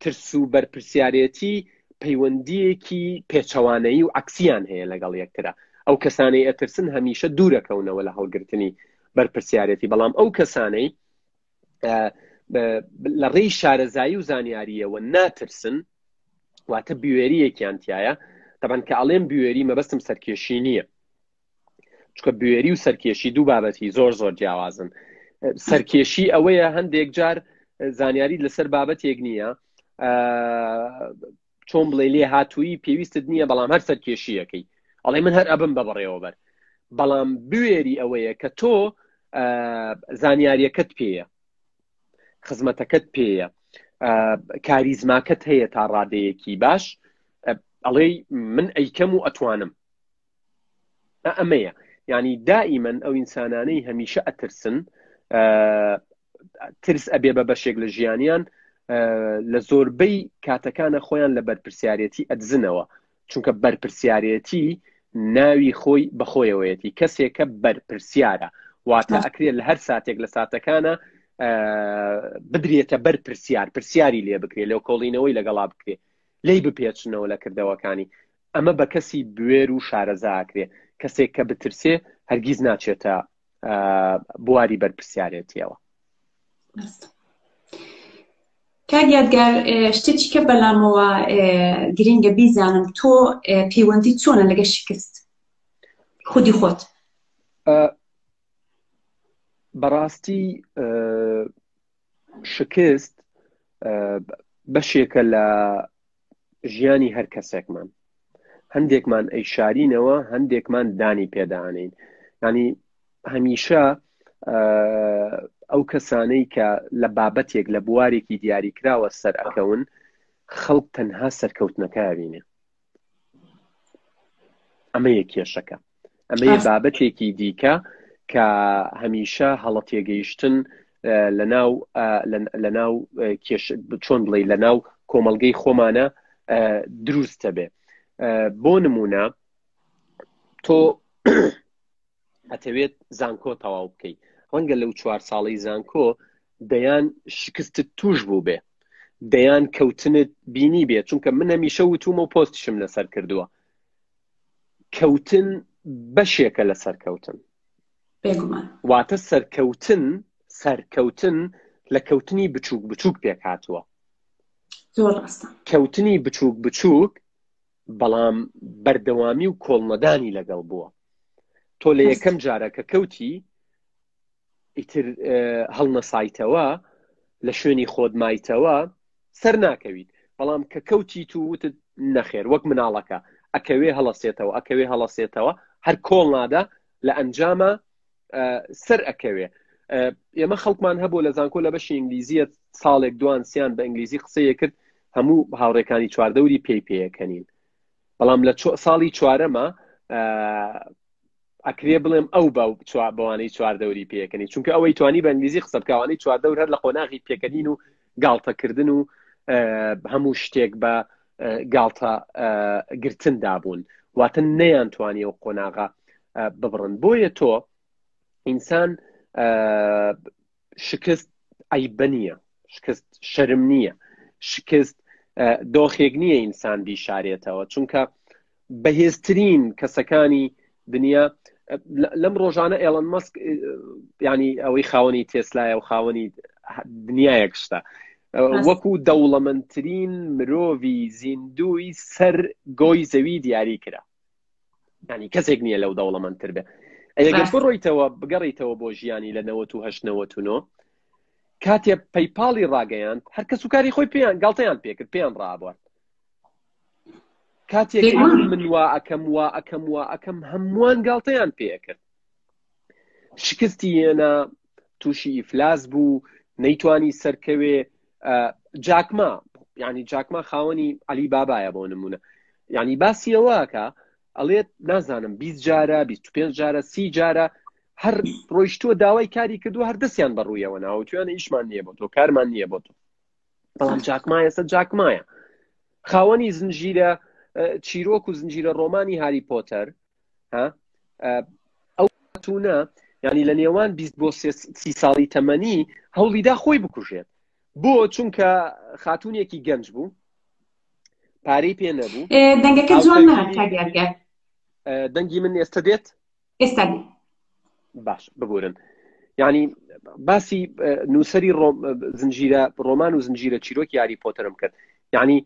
ترس و بەرپسیارەتی پەیوەندیەکی پێچەوانەیی و عکسیان هەیە لەگەڵ یەکترا ئەو کەسانی ئەترسن هەمیشە دوورەکەونەوە لە هەڵگرتنی بەرپرسیارەتی بەڵام ئەو کەسانەی لە ڕێی شارەزایی و زانیاریەوە ناترسن واتە بوێریەکیان تایە دەبان کە ئەڵێم بوێری مەبەستم سەرکێشی نییە چکە بوێری و سەرکێشی دوو بابەتی زۆر زۆر جیاوازن سەرکێشی ئەوەیە هەندێک جار زانیاری لەسەر بابەتێک نییە چۆن بڵێ لێ هاتووی پێویستت نییە بەڵام هەر سەرکێشیەکەی ئەڵێ من هەر ئەبم بە بەڕێوەبەر بەڵام بوێری ئەوەیە کە تۆ زانیاریەکەت پێیە خزمەتەکەت پێیە کاریزماکەت هەیە تا ڕادەیەکی باش ئەڵێ من ئەیکەم و ئەتوانم ئەمەیە ینی دائیمەن ئەو ئینسانانەی هەمیشە ئەترسن ترس ئەبێ بە بەشێک لە ژیانیان لە زۆربەی کاتەکانە خۆیان لە بەرپرسیارەتی ئەدزنەوە چونکە بەرپرسیارەتی ناوی خۆی بەخۆیەوەیەتی کەسێکە بەرپرسیارە واتە ئەکرێت لە هەر ساتێک لە ساتەکانە بدرێتە بەر پرسیار پرسیاری لێ بکرێت لەو کۆڵینەوەی لەگەڵا بکرێت لی بپێچنەوە لە کردەوەکانی ئەمە بە کەسی بوێر و شارەزا ئەکرێ، کەسێک کە بترسێ هەرگیز ناچێتە بواری بەرپرسیارێتیەوە. کاک یادگار شتێکی کە بەلامەوە گرنگە بیزانم تۆ پەیوەندی چۆنە لەگە شکست خودی خۆت بەڕاستی شکست بەشێکە لە ژیانی هەر کەسێکمان هەندێکمان ئەی شارینەوە هەندێکمان دانی پێدانین ینی هەمیشە ئەو کەسانەی کە لە بابەتێک لە بوارێکی دیاریکراوە سەر ئەکەون خەڵک تەنها سەرکەوتنەکە بینێ ئەمە یە کێشەکە ئەمەیە بابەتێکی دیکە کە هەمیشە هەڵە تێگەیشتن لە ناو لە ناو چۆن بڵێ لە ناو کۆمەلگەی خۆمانە دروستە بێ بۆ نمونە تۆ ئەتەوێت زانکۆ تەواو بکەیت ڕەنگە لەو چوار ساڵی زانکۆ دەیان شکستت توش بوو بێ دەیان کەوتنت بینی بێت چونکە من هەمیشە وتومە و پۆستشم لەسەر کردووە کەوتن بەشێکە لە سەرکەوتن بێگومان واتە سەرکەوتن سەرکەوتن لە کەوتنی بچووک بچووک پێک هاتووە زۆر ڕاستە کەوتنی بچووک بچووک بەڵام بەردەوامی و کۆڵنەدانی لەگەڵ بووە تۆ لە یەکەم جارە کە کەوتی ئیتر هەڵنەسایتەوە لە شوێنی خۆت مایتەوە سەر ناکەویت بەڵام کە کەوتی تو وتت نەخێر وەک مناڵەکە ئەکەوێ هەڵەسێتەوە ئەکەوێ هەڵەسێتەوە هەر کۆڵ نادا لە ئەنجامە سەر ئەکەوێ ئێمە خەڵکمان هەبوو لە زانکۆ لە بەشی ئینگلیزیە ساڵێک دوان سیان بە ئینگلیزی قسەیە کرد هەموو هاوڕێکانی چواردەوری پێی پێەکەنین بەڵام لە ساڵی چوارەمە ئەکرێ بڵێم ئەو بە بەوانەی چواردەوری پێکەنی چونکە ئەوەی توانی بە ئەنگلیزی قسە بکوانەی چواردەور هەر لە قۆناغی پێکەنین و گاڵتەکردن و هەموو شتێک بە گاڵتە گرتندا بوون واتە نەیان توانی و قۆناغا ببڕن بۆیە تۆ ئینسان شکست عیبە نییە شکست شەرم نییە شکست دۆخێک نییە ئینسان بیشارێتەوە چونکە بەهێزترین کەسەکانی دنیا لەم ڕۆژانە ئێڵەن مەسک ینی ئەوەی خاوەنی تێسلایە و خاوەنی دنیایەک شتە وەکو دەوڵەمەندترین مرۆڤی زیندوی سەر گۆی زەوی دیاری کرا ینی کەسێک نییە لەو دەوڵەمەندتر بێ ئەگەر بڕۆیتەوە بگەڕیتەوە بۆ ژیانی لە 1970 کاتێ پەیپاڵی ڕاگەیان هەر کەس و کاری خۆی پێیان گڵتەیان پێکرد پێیان ڕابوە کاتێک من وا ئەەکەم وا ئەەکەم وا ئەەکەم هەمووان گڵتەیان پێکرد شکستی هێنا تووشی ئیفلاس بوو نەیتوانی سەرکەوێ جاکما ینی جاکما خاوەنی علی بابایە بۆ نمونە ینی باسیەوەکە ئەڵێت نازانم 20 جارە 25 جارە سی جارە هەر ڕۆیشتووە داوای کاری کردو هەر دەستیان بەڕوویەوە ناوە توانە ئیشمان نییە بۆ تۆ کارمان نییە بۆ تۆ بەڵام جاکما ئێستا جاکمایە خاوەنی زنجیرە چیرۆک و زنجیرە ڕۆمانی هاری پۆتەر ها ئەو تونە ینی لە نێوان 20 بۆ سی ساڵی تەمەنی هەوڵیدا خۆی بکوژێت بۆ چونکە خاتونێکی گەنج بوو پارەی پێ نەبوو دەنگەکە جوان دەنگی من ئێستا دێت ئێستا باش ببورن ینی باسی نووسری زنجیرە ڕۆمان و زنجیرە چیرۆک یاری پۆتەرم کرد ینی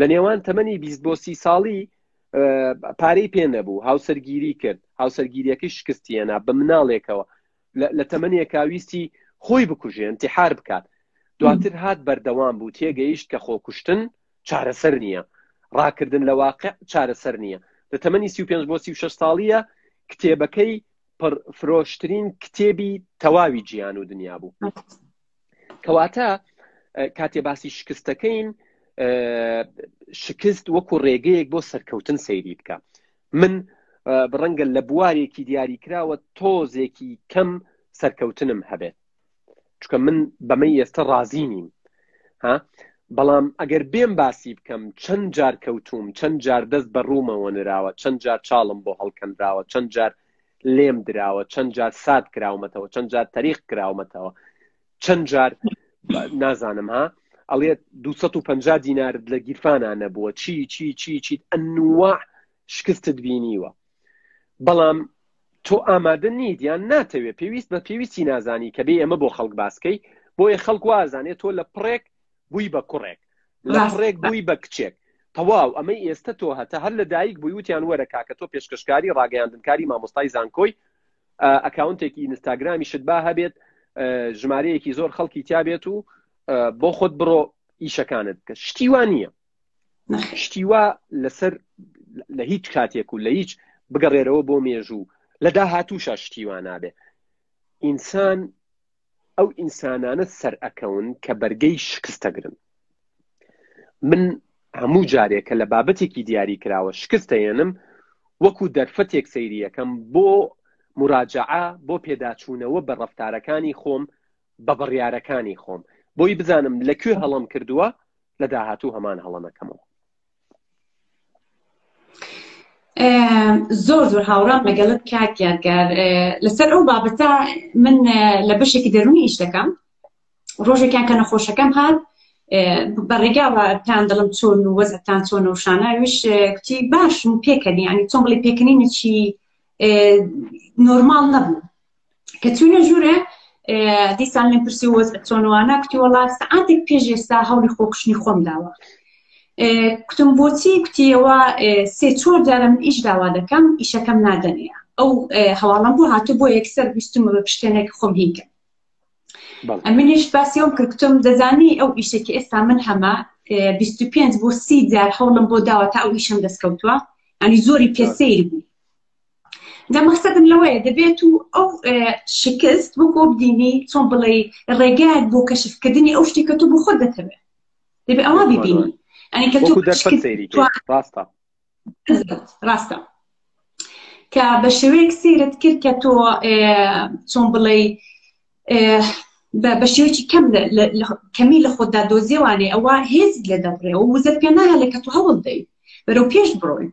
لە نێوان تەمەنی 20 بۆ سی ساڵی پارەی پێ نەبوو هاوسەرگیری کرد هاوسەرگیریەکەی شکستی هێنا بە مناڵێکەوە لە تەمەنێکا ویستی خۆی بکوژێ انتحار بکات دواتر هات بەردەوام بوو تێگەیشت کە خۆکوشتن چارەسەر نییە ڕاکردن لە واقع چارەسەر نییە لە تەمەنی 35 بۆ 36 ساڵیە کتێبەکەی فرۆشترین کتێبی تەواوی جیان و دنیا بوو کەواتە کاتێ باسی شکستەکەین شکست وەکو ڕێگەیەک بۆ سەرکەوتن سەیری بکە من بڕەنگە لە بوارێکی دیاری کراوە تۆزێکی کەم سەرکەوتنم هەبێت چکە من بەمەی ئێستا ڕازی نیم ها بەڵام ئەگەر بێم باسی بکەم چەند جار کەوتوم چەند جار دەست بە ڕوومەوە نراوە چەند جار چاڵم بۆ هەڵکەنراوە چەند جار لێم دراوە چەند جار سات کراومەتەوە چەند جار تەریق کراومەتەوە چەند جار نازانم ها ئەڵێت 250 دینارت لە گیرفانە نەبووە چی چی چی چیت ئەنووا شکستت بینیوە بەڵام تۆ ئامادە نیت یان ناتەوێت پێویست بە پێویستی نازانی کە بێ ئێمە بۆ خەڵک باسکەی بۆیە خەڵک وازانێت تۆ لە پڕێک بووی بە کوڕێک لە کوڕێک بووی بە کچێک تەواو ئەمەی ئێستا تۆ هەتا هەر لە دایک بووی وتیان وەرە کاکە تۆ پێشکەشکاری ڕاگەیاندنکاری مامۆستای زانکۆی ئەکاونتێکی ئینستاگرامی شت با هەبێت ژمارەیەکی زۆر خەڵکی تیابێت و بۆ خۆت بڕۆ ئیشەکانت بکە شتیوان نییە شتیوا لەسەر لە هیچ کاتێک و لە هیچ بگەڕێرەوە بۆ مێژوو لە داهاتووشا شتیوان نابێ ئینسان ئەو ئینسانانە سەرئەکەون کە بەرگەی شکستەگرن من هەموو جارێک کە لە بابەتێکی دیاری کراوە شکستەێنم وەکو دەرفەتێک سەیریەکەم بۆ مراجعە بۆ پێداچوونەوە بە ڕفتارەکانی خۆم بە بڕیارەکانی خۆم بۆی بزانم لەکوێ هەڵم کردووە لە داهاتوو هەمان هەڵەنەکەمەوە زۆر زۆر هاوڕام لەگەڵت کاک یادگار لەسەر ئەو بابەتە من لە بەشێکی دەرونی ئیش دەکەم ڕۆژێکیان کە نەخۆشەکەم هات بە ڕێگاوە تان دڵم چۆن و وەزتان چۆن و شاناویش کچی باشم پێکەنی ینی چۆن بڵی پێکەنینی چی نۆرمال نەبوو کە چوینە ژوورێ دیسان لێم پرسی وەز چۆن وانە کوتی وەڵا سعاتێک پێش ئێستا هەولی خۆکشتنی خۆم داوە کوتم بۆچی کوتیەوە سێ چۆر جارم ئیش داوا دەکەم ئیشەکەم نادەنێ ئەو هەواڵم بۆ هاتو بۆ یەکسەر بیستم بە پشتێنێک خۆم هینکە منیش باسیەوە کردتم دەزانی ئەو ئیشێکی ئێستا من هەمە 25 بۆ سی جار هەوڵم بۆ داوە تا ئەو ئیشم دەستکەوتووە ئەنی زۆری پێسەیر بوو دە مەخسەدم لەوەیە دەبێت و ئەو شکست وەکۆ بدینی چۆن بڵێ ڕێگایەک بۆ کەشفکردنی ئەو شتێکە تو بۆ خۆت دەتەوێت دەبێ ئەوە ببینی ئەنی کە ڕاستە ڕاستە کە بە شێوەیەک سیرت کرد کە تۆ چۆن بڵێ بە شێوەیەکی کەم کەمی لە خۆتدا دۆزیێوانێ ئەوە هێز لێ دەبڕێ و وزە پێناە لە کە تو هەوڵ دەیت بەرەو پێش بڕۆین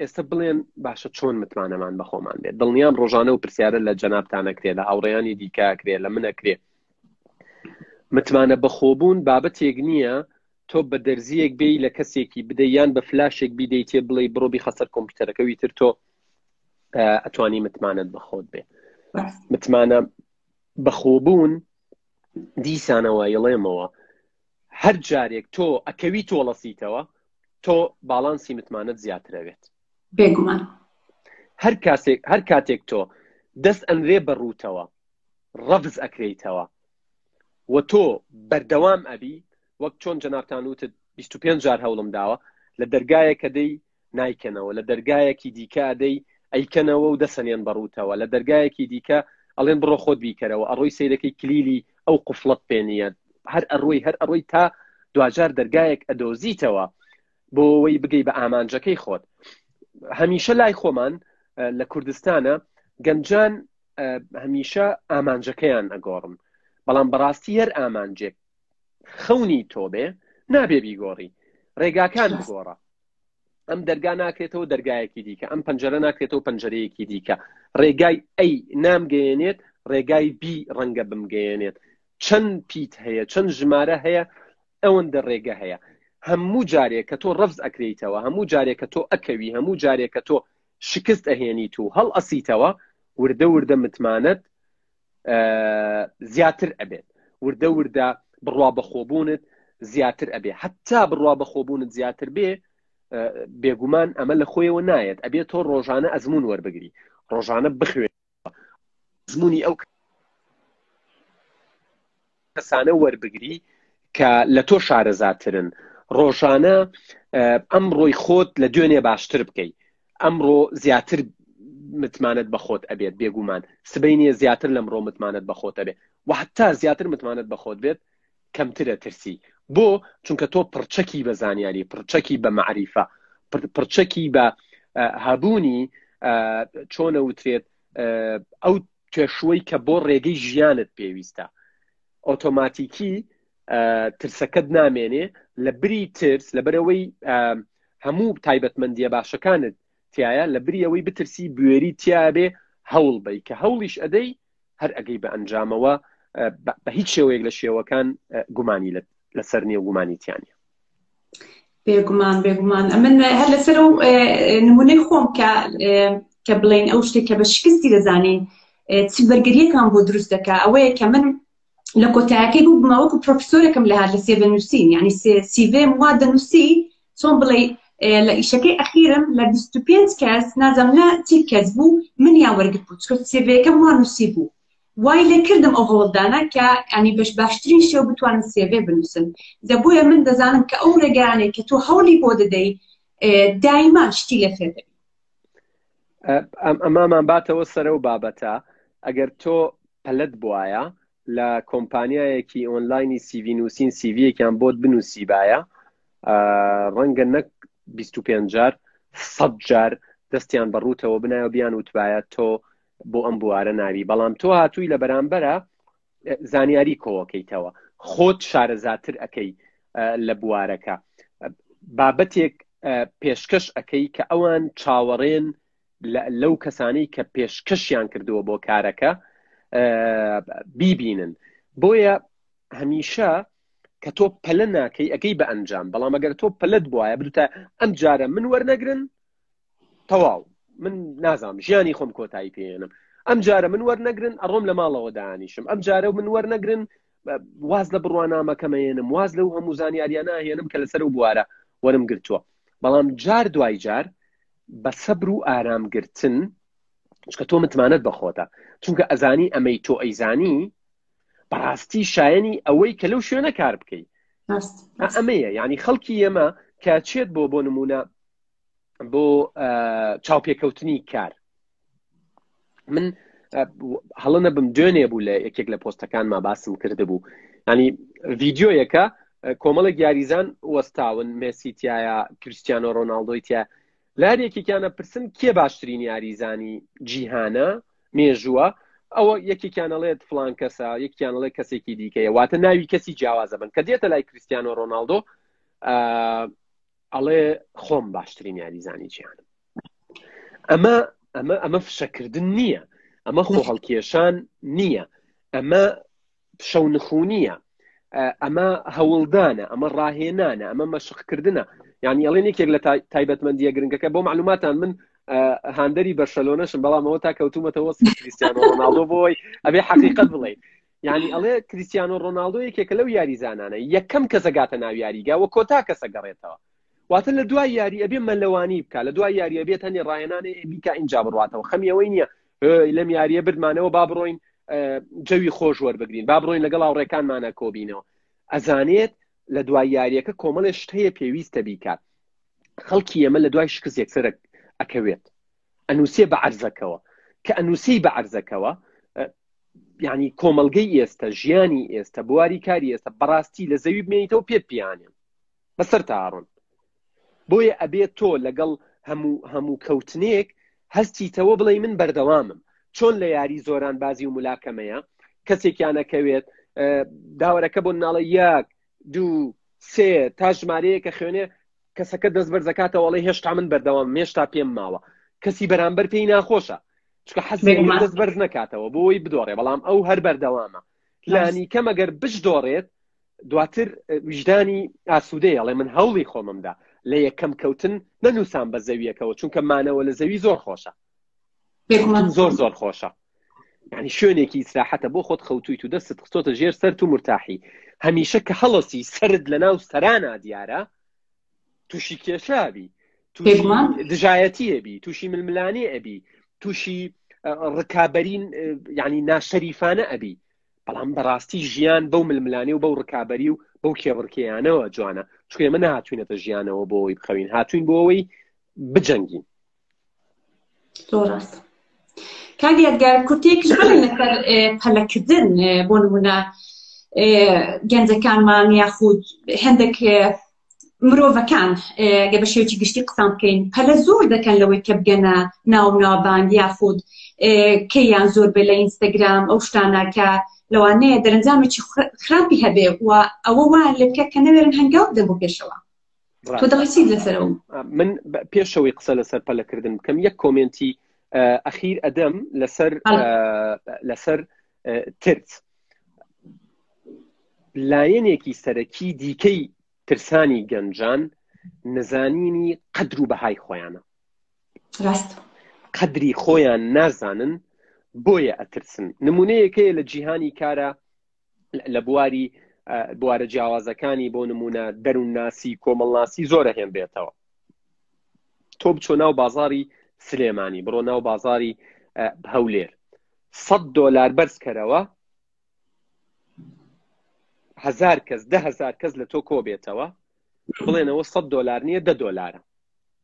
ئێستا بڵێن باشە چۆن متمانەمان بەخۆمان بێت دڵنیام ڕۆژانە و پرسیارە لە جەنابتانە کرێ لە هاوڕێیانی دیکە کرێ لە منە کرێ متمانە بەخۆبوون بابەتێک نییە تۆ بە دەرزیەک بێ لە کەسێکی بدە یان بە فلاشێک بیدەیتێ بڵێ بڕۆبی خەسەر کۆمپیوتەرەکەوی تر تۆ ئەتوانی متمانەت بەخۆت بێ متمانە بەخۆبوون دیسانەوە یڵێمەوە هەر جارێک تۆ ئەکەوی تۆڵەسیتەوە تۆ باڵانسی متمانەت زیاترەوێت بێگومان هەر کاسێک هەر کاتێک تۆ دەست ئەنرێ بە ڕووتەوە ڕەبز ئەکرێیتەوە و تۆ بەردەوام ئەبی وەک چۆن جەنابان وتت 25 جار هەوڵم داوە لە دەرگایە کە دەی نایکەنەوە لە دەرگایەکی دیکە ئەدەی ئەیکەنەوە و دەسەنێن بەڕوتەوە لە دەرگایەکی دیکە ئەڵێن بڕۆ خۆت بیکەرەوە ئەڕۆی سیرەکەی کلیلی ئەو قفڵت پێنیە هەر ئەڕۆی هەر ئەڕۆی تا دواجار دەرگایەک ئەدۆزیتەوە بۆەوەی بگەی بە ئامانجەکەی خۆت هەمیشە لای خۆمان لە کوردستانە گەنجان هەمیشە ئامانجەکەیان ئەگۆڕن بەڵام بەڕاستی هەر ئامانجێک خەونی تۆ بێ نابێ بیگۆڕی ڕێگاکان بگۆڕە ئەم دەرگا ناکرێتەوە دەرگایەکی دیکە ئەم پەنجەرە ناکرێتەوە پەنجەرەیەکی دیکە ڕێگای ئەی نامگەیەنێت ڕێگای بی ڕەنگە بمگەیەنێت چەند پیت هەیە چەند ژمارە هەیە ئەوەندە ڕێگە هەیە هەموو جارێک کە تۆ ڕفز ئەکرێیتەوە هەموو جارێک کە تۆ ئەکەوی هەموو جارێک کە تۆ شکست ئەهێنیت و هەڵ ئەسیتەوە وردە وردە متمانەت زیاتر ئەبێت وردە وردە بڕوا بەخۆبوونت زیاتر ئەبێ حتا بڕوا بەخۆبوونت زیاتر بێ بێگومان ئەمە لە خۆیەوە نایەت ئەبێت تۆ ڕۆژانە ئەزمون وەربگری ڕۆژانە بخوێ زمونی ئەو کەسانە وەربگری کە لە تۆ شارەزاترن ڕۆژانە ئەمڕۆی خۆت لە دوێنێ باشتر بکەیت ئەمڕۆ زیاتر متمانەت بەخۆت ئەبێت بێگومان سبینێ زیاتر لەم ڕۆ متمانەت بەخۆت ئەبێت وحتا زیاتر متمانەت بەخۆت بێت کەمترە ترسی بۆ چونکە تۆ پرچەکی بە زانیاری پرچەکی بە معریفە پرچەکی بە هەبوونی چۆنە وترێت ئەو تێشوەی کە بۆ ڕێگەی ژیانت پێویستە ئۆتۆماتیکی ترسەکەت نامێنێ لە بری ترس لە بەرەوەی هەموو تایبەتمەندیە باشەکانت تایە لە بریەوەی بترسی بوێری تیاێ هەوڵ بی کە هەوڵیش ئەدەی هەر ئەگەی بە ئەنجامەوە بە هیچ شێوەیەک لە شێوەکان گومانی لە لەسەر نیە گومانیتیانە بێگومان بێگومان ئەمن هەر لەسەر و نمونەی خۆم کە کە بڵین ئەو شتێک کە بە شکستی دەزانین چ بەرگریەکان بۆ دروست دەکە ئەوەیە کە من لە کۆتایەکەی بوو بمەوەکو پرۆفسۆرەکەم لە هەر لە سێ نووسین ینی سیڤێم وا دەنووسی چۆن بڵێ لە ئیشەکەی ئەخیرم لە 25 کەس نازم لە چی کەس بوو من یا وەرگرت بوو چکە سێڤەکەم وا نووسی بوو وای لێ کردم ئەو هەوڵدانە کە ینی بەش باشترین شێو بتوانن سێڤێ بنووسن دە بۆیە من دەزانم کە ئەو ڕێگەیانێک کە تۆ هەوڵی بۆ دەدەی دایمان شتی لە فێ ئەمامان باتەوە سەرە و بابەتە ئەگەر تۆ پەلت بواە لە کۆمپانیایەکی ئۆنلاینی سیڤی نووسین سیڤەکیان بۆت بنووسی باە ڕەنگە نەک 25 جار سە جار دەستیان بەڕوتەوە بنایە بیان وتبایە تۆ بۆ ئەم بوارە ناوی بەڵام تۆ هاتووی لە بەرامبەرە زانیاری کۆکەیتەوە خۆت شارەزاتر ئەەکەی لە بوارەکە بابەتێک پێشکەش ئەەکەی کە ئەوان چاوەڕێن لەو کەسانی کە پێشکەشیان کردووە بۆ کارەکە بیبینن بۆیە هەمیشە کە تۆ پەلە ناکەی ئەەکەی بە ئەنجام بەڵام ئەگەر تۆ پەلت بواە بتە ئەم جارە من وەرنەگرن تەواو من نازام ژیانی خۆم کۆتایی پێێنم ئەم جارە من وەرنەگرن ئەڕۆم لە ماڵەوە دانیشم ئەم جارە و من وەرنەگرن واز لە بڕوانامەکەمەێنم واز لەو هەموو زانیاریانە هێنم کە لەسەر و بوارە وەرم گرتووە بەڵام جار دوای جار بە سەبر و ئارامگرتن چکە تۆ متمانەت بەخۆتە چونکە ئەزانی ئەمەی تۆ ئەیزانی بەڕاستی شایەنی ئەوەی کە لەو شوێنە کار بکەیت ئەمەیە ینی خەڵکی ئێمە کە چێت بۆ بۆ نمونە بۆ چاوپێکەوتنی کار من هەڵە نەبم دوێنێ بوو لە یەکێک لە پۆستەکانما باسم کرد بوو ینی ڤیددیۆیەکە کۆمەڵە یاریزان وەستاون مێسیتیایە کریسیانۆ ڕۆناالدۆیتە لارێکێکیانە پرسن کێ باشترین یاریزانی جیهانە مێژووە ئەوە یەکێکیانەڵێت فلان کەسە یەکیانەڵێ کەسێکی دیکەیە واتە ناوی کەسی جیاوازە بن کە دێتە لای کریسیانۆ ڕۆناالدۆ ئەڵێ خۆم باشترین یاریزانی جیانم ئەمە ئەمە ئەمە فشەکردن نییە ئەمە خۆ هەڵکێشان نییە ئەمە شەو نخونیە ئەمە هەوڵدانە ئەمە ڕاهێنانە ئەمە مەشقکردە یعنی ئەڵێن یەکێک لە تایبەتمەندیە گرنگەکە بۆ معلوماتان من هاندەری بەرشەلۆنەشم بەڵامەوە تا کەوتومەتەوە کریسیان ڕۆناڵۆ بۆی ئەبێ حقیقت بڵێ یعنی ئەڵێ کریستیانۆ ڕۆناڵدۆ یەکێکە لەو یاریزانانە یەکەم کەسە گاتە ناو یاریگا و کۆتا کەسە گەڕێتەوە واتە لە دوای یاری ئەبێ مەلەوانی بکە لە دوای یاریە بێت هەنێ ڕاهێنانێ بیکە ئینجا بڕاتەوە خەمی ئەوەی نییە لەم یاریە بردمانەوە با بڕۆین جەوی خۆش وەربگرین با بڕۆین لەگەڵ هاوڕێکانمانە کۆبینەوە ئەزانێت لە دوای یاریەکە کۆمەڵێ شتەیە پێویستە بیکات خەڵکی ئێمە لە دوای شکست یەکسەر ئەکەوێت ئەنووسێ بە عەرزەکەوە کە ئەنووسی بە عەرزەکەوە ینی کۆمەلگەی ئێستا ژیانی ئێستا بواری کاری ئێستا بەڕاستی لە زەوی بمێنیتەوە پێ پیانێ بەسەر تاڕۆن بۆیە ئەبێت تۆ لەگەڵ هەموو هەموو کەوتنێک هەستیتەوە بڵێ من بەردەوامم چۆن لە یاری زۆران بازی و ملاکەمەیە کەسێکیانەکەوێت داوەرەکە بۆ ناڵە یەک دوو سێ تا ژمارەیەکە خوێنێ کەسەکە دەست بەرزەکاتەوەڵی هێشتا من بەردەوام مێشتا پێم ماوە کەسی بەرامبەر پێی ناخۆشە چکە حەزی دەست بەرز نکاتەوە بۆی بدۆڕێ بەڵام ئەو هەر بەردەوامە لانی کەم ئەگەر بش دۆڕێت دواتر ویژدانی ئاسوودەیەڵێ من هەوڵی خۆممدا لە یەکەم کەوتن نەنووسان بە زەویەکەەوە چونکە مانەوە لە زەوی زۆر خۆشە بێگومان زۆر زۆر خۆشە ینی شوێنێکی ئیسراحەتە بۆ خۆت خەوتویت و دەستت خستۆتە ژێر سەر و مرتاحی هەمیشە کە هەڵەسی سرد لە ناو سەرانا دیارە تووشی کێشابی دژایەتی ئەبی تووشی ململانێ ئەبی تووشی ڕکابرین ینی ناشەریفانە ئەبی بەڵام بەڕاستی ژیان بەو ململانێ و بەو ڕکابی و بەو کێبڕکێیانەوە جوانە چکێ من هاتوینەتە ژیانەوە بۆەوەی بخەوین هاتوین بۆەوەی بجەنگین تۆ ڕاست کاک یادگار کورتێکش بڵێ لەسەر پەلەکردن بۆ نمونە گەنجەکانمان یاخود هەندێک مرۆڤەکان گە بە شێوکی گشتی قسان بکەین پەلە زۆر دەکەن لەوەی کە بگەنە ناو ناوبانگ یاخود کەیان زۆر بێ لە ئینستاگرام ئەو شتانەکە لەوانەیە دەرەنجامێکی خراپی هەبێ و ئەوە وا لەکە کە نەوێرن هەنگاو بدەن بۆ پێشەوە تۆ دەڵێ چیت لەسەر ئەو من بە- پێشەوەی قسە لەسەر پەلەکردن بکەم یەک کۆمێنتی اه، ئەخیر ئەدەم لەسەر هەڵە. اه، لەسەر اه، ترس لایەنێکی سەرەکی دیکەی ترسانی گەنجان نەزانینی قەدر و بەهای خۆیانە ڕاست قەدری خۆیان نازانن بۆیە ئەترسن نمونەیەکەیە لە جیهانی کارە لە بواری بوارە جیاوازەکانی بۆ نمونە دەروونناسی کۆمەڵناسی زۆرە هێن بێتەوە تۆ بچۆ ناو بازاری سلێمانی بڕۆ ناو بازاری هەولێر سەد دۆلار بەرزکەرەوە هزار کەس ده هزار کەس لە تۆ کۆبێتەوە بڵێنەوە سەد دۆلار نییە دە دۆلارە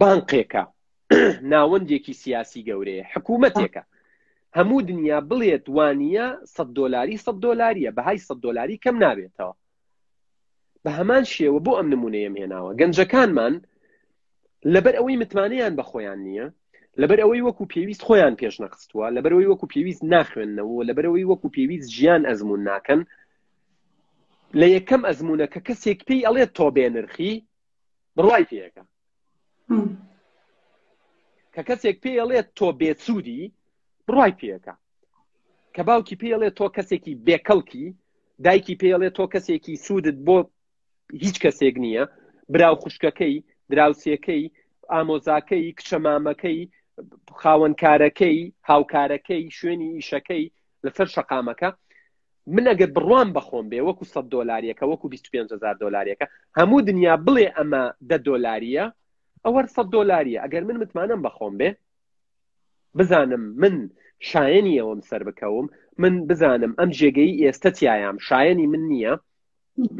بانقێکە ناوەندێکی سیاسی گەورەیە حکوومەتێکە هەموو دنیا بڵێت وانە 100 دلاری 100 دلاریە بەهای 100 دلاری کەم نابێتەوە بە هەمان شێوە بۆ ئەم نمونەیەم هێناوە گەنجەکانمان لەبەر ئەوەی متمانەیان بە خۆیان نییە لەبەر ئەوەی وەکو پێویست خۆیان پێش نەخستووە لەبەرەوەی وەکو پێویست ناخوێندنەوە لەبەرەوەی وەکو پێویست ژیان ئەزمون ناکەن لە یەکەم ئەزمونونە کە کەسێک پێی ئەڵێت تۆ بێنرخی بڕوای پێەکە کە کەسێک پێڵێت تۆ بێچوودی بڕای پێەکە کە باوکی پێڵێت تۆ کەسێکی بێکەڵکی دایکی پێڵێت تۆ کەسێکی سوودت بۆ هیچ کەسێک نییە براو خوشکەکەی دراوسەکەی ئامۆزاکەی کچەمامەکەی خاوەنکارەکەی هاوکارەکەی شوێنی ئیشەکەی لەسەر شەقامەکە من ئەگەر بڕوام بەخۆم بێ وەکو سە دۆلاریەکە وەکو 25هزار دۆلاریەکە هەموو دنیا بڵێ ئەمە دە دۆلاریە ئەوە سە دۆلاریە ئەگەر من متمانەم بەخۆم بێ بزانم من شایەنی ئەوم سەر بکەوم من بزانم ئەم جێگەی ئێستا تایام شایەنی من نییە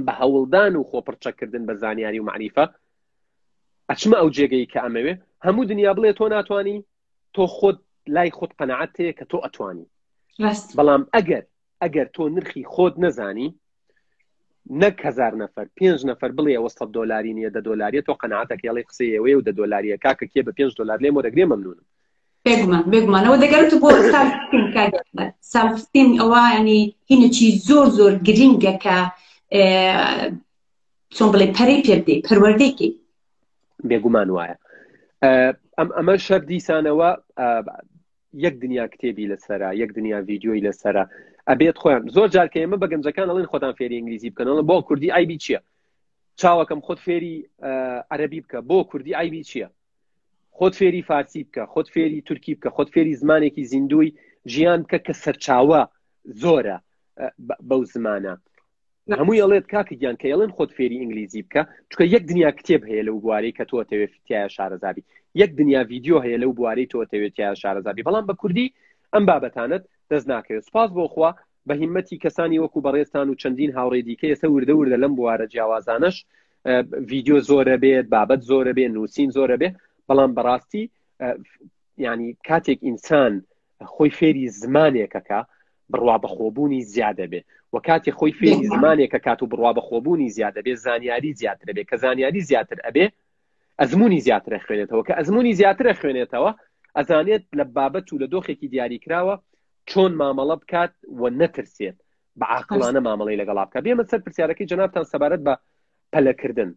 بە هەوڵدان و خۆپڕچەکردن بە زانیاری و معریفە ئەچمە ئەو جێگەی کە ئەمەوێ هەموو دنیا بڵێ تۆ ناتانی تۆ خۆت لای خۆت قەنەعەت هەیە کە تۆ ئەتوانی راست بەڵام ئەگەر ئەگەر تۆ نرخی خۆت نەزانی نەک هزار نەفر پێنج نەفر بڵێ ئەوە سەد دۆلاری نیە دە دۆلاریە تۆ قەنەعاتەکە هێڵی قسەیەوەی و دە دۆلاریە کاکە کێ بە پێنج دۆلار لێ مۆ دەگرێ مەمنونم بێگومان بێگومانەوە دەگەرت بۆ سالفستین کاگە. سالفستین ئەوە ینی هینەکی زۆر زۆر گرینگە کە ئێ، چۆن بڵێ پەرەی پێ بدەی پەروەردەیەکی بێگومان وایە ئەم ئەمە شەر دیسانەوە یەک دنیا کتێبی لەسرە یەک دنیا ڤیددیۆی لەسرە ئەبێت خۆیان زۆر جارکە ئێمە بە گەنجەکان ئەڵێن خۆتان فێری ئینگلیزی بکەنەوە بۆ کوردی ئایبی چییە چاوەکەم خۆت فێری عەربی بکە بۆ کوردی ئایبی چییە خۆت فێری فارسی بکە خۆت فێری تورکی بکە خۆت فێری زمانێکی زیندوی ژیان بکە کە سەرچاوە زۆرە بەو زمانە هەمووی ئەڵێت کاکە گیان کە ئێڵێن خۆت فێری ئینگلیزی بکە چکە یەک دنیا کتێب هەیە لەو بوارەی کە تۆتەوێ فتیاە شارەزابی یەک دنیا ڤیددیو هەیە لەو بوارەی تۆتەوێتیا شارەزابی بەڵام بە کوردی ئەم بابەتانت دەست ناکەوێت سپاس بۆخوا بە هیمەتی کەسانی وەکو بەڕێستان و چەندین هاوڕێ دیکە ئێستا وردە وردە لەم بوارە جیاوازانش ڤیددیو زۆرە بێت بابەت زۆرە بێ نووسین زۆرە بێ بەڵام بەڕاستی ینی کاتێک ئینسان خۆی فێری زمانێکەکە بڕوا بەخۆبوونی زیادە بێ و کاتی خۆی فێری زمانێکە کات و بڕوا بەخۆبوونی زیادە بێ زانیاری زیاتر بێ کە زانیاری زیاتر ئەبێ ئەزمموی زیاترە خوێنێتەوە کە ئەزمموی زیاترە خوێنێتەوە ئەزانێت لە بابەت و لە دۆخێکی دیاری کراوە چۆن مامەڵە بکات و نەترسێت بە عقلانە مامەڵی لەگەڵا بکە بێمە سەر پرسیارەکەی جنابتان سەبارەت بە پەلەکردن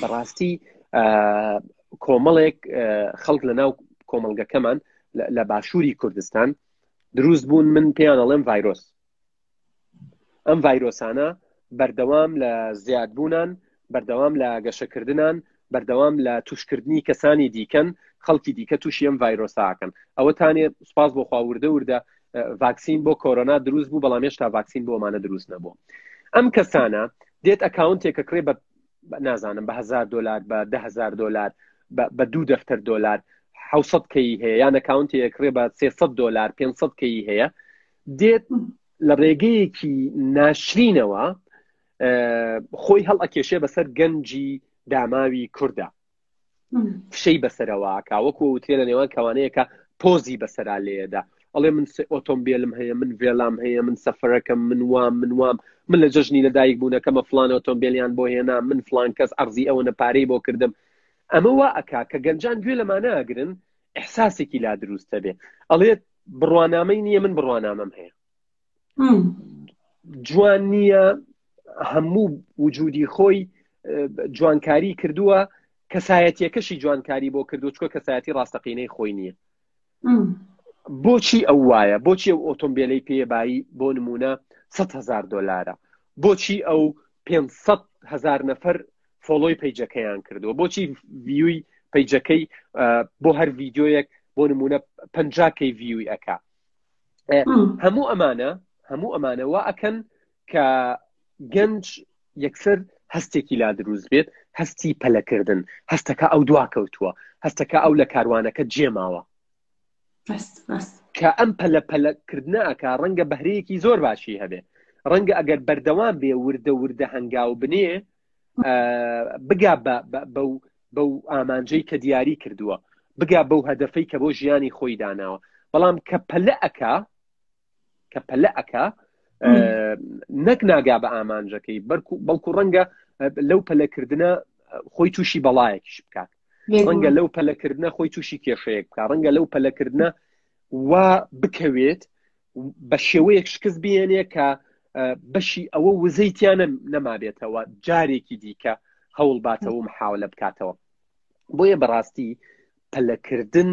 بەڕاستی کۆمەڵێک خەڵک لە ناو کۆمەلگەکەمان لە باشووری کوردستان دروست بوون من پێیان ئەڵێم ڤایرۆس ئەم ڤایرۆسانە بەردەوام لە زیادبوونان بەردەوام لە گەشەکردنان بەردەوام لە توشکردنی کەسانی دیکەن خەڵکی دیکە تووشی ئەم ڤایرۆساکەن ئەوەتانێ سوپاس بۆ خواوردە وردە ڤاکسین بۆ کۆرۆنا دروست بوو بەڵام هێشتا ڤاکسین بۆمانە دروست نەبوو ئەم کەسانە دێت ئەکاونتێکە کرێ بە نازانم بە هزار دلار بە دههزار دلار بە دوو دەفتەر دلار حوسەت کەی هەیە یان ئەکاونتێک کرێ بە 300 دلار 500 کەی هەیە دێت لە ڕێگەیەکی ناشرینەوە خۆی هەڵ ئەکێشێ بەسەر گەنجی داماوی کووردا فشەی بەسەرەوە کاوەکو وترێ لە نێوان کەوانەیەکە پۆزی بەسەرا لێدا ئەڵێ من ئۆتۆمبیلم هەیە من ڤێلام هەیە من سەفرەکەم من وام من وام من لە جەژنی لەدایک بوونەکەمە فلان ئۆتۆمبیلیان بۆ هێنا من فلان کەس ئەرزی ئەوە نەپارەی بۆ کردم ئەمە وا ئەک کە گەنجان گوێ لەمانەگرن احساسێکی لا دروستە بێ ئەڵێت بڕوانامەی نییە من بڕوانامەم هەیە جوان نییە هەموو وجودی خۆی جوانکاری کردووە کەسایەتیەکەشی جوانکاری بۆ کردو چکە کەسایەتی ڕاستەقینەی خۆی نییە بۆچی ئەو وایە بۆچی ئەو ئۆتۆمبیلی پێبایی بۆ نمونە 100هزار دلارە بۆچی ئەو 500 هزار نەفر فۆڵۆی پیجەکەیان کردووە بۆچی ویوی پیجەکەی بۆ هەر ویددیویەک بۆ نمونە پەنجاکەی ویوی ئەک هەموو ئەمانە هەموو ئەمانە وا ئەکەن کە گەنج یەکسەر هەستێکی لا دروست بێت هەستی پەلەکردن هەستەکە ئەو دوا کەوتووە هەستەکە ئەو لە کاروانەکە جێماوە کە ئەم پەلە پەلەکردنەکە ڕەنگە بەهرەیەکی زۆر باشی هەبێ ڕەنگە ئەگەر بەردەوام بێ وردە وردە هەنگاو بنێ بگا بەو ئامانجەی کە دیاری کردووە بگا بەو هەدەفەی کە بۆ ژیانی خۆی داناوە بەڵام کە پەلە ئەک کە پەلە ئەک نەک ناگا بە ئامانجەکەی بەڵکو ڕەنگە لەو پەلەکردە خۆی تووشی بەڵایەکیش بکات ڕەنگە لەو پەلەکردە خۆی تووشی کێشەیەک بکە ڕەنگە لەو پەلەکردە وا بکەوێت بە شێوەیەک شکست بێنێ کە بەشی ئەوە وزەی تیانە نەمابێتەوە جارێکی دیکە هەوڵ باتەوە محاولە بکاتەوە بۆیە بەڕاستی پەلەکردن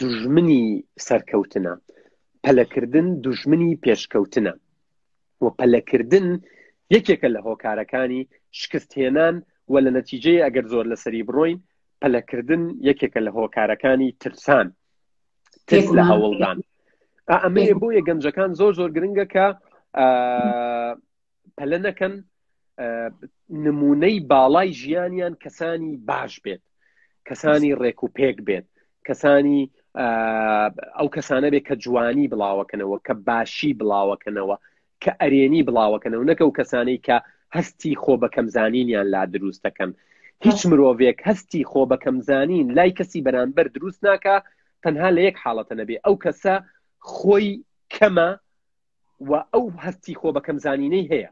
دژمنی سەرکەوتنە پەلەکردن دژمنی پێشکەوتنە و پەلەکردن یەکێکە لە هۆکارەکانی شکست هێنان و لە نەتیجەیە ئەگەر زۆر لەسەری بڕۆین پەلەکردن یەکێکە لە هۆکارەکانی ترسان تێک لە هەوڵدان ئەمەیە بۆیە گەنجەکان زۆر زۆر گرنگە کە پەلە نەکەن نمونەی باڵای ژیانیان کەسانی باش بێت کەسانی ڕێک و پێک بێت کەسانی ئەو کەسانە بێت کە جوانی بڵاوەکەنەوە کە باشی بڵاوەکەنەوە کە ئەرێنی بڵاوەکەنەوە نەک ئەو کەسانەی کە هەستی خۆ بەکەم زانینیان لا دروست دەکەن هیچ مرۆڤێک هەستی خۆ بەکەم زانین لای کەسی بەرانبەر دروست ناکە تەنها لە یەک حاڵەتە نەبێ ئەو کەسە خۆی کەمە و ئەو هەستی خۆ بەکەم زانینەی هەیە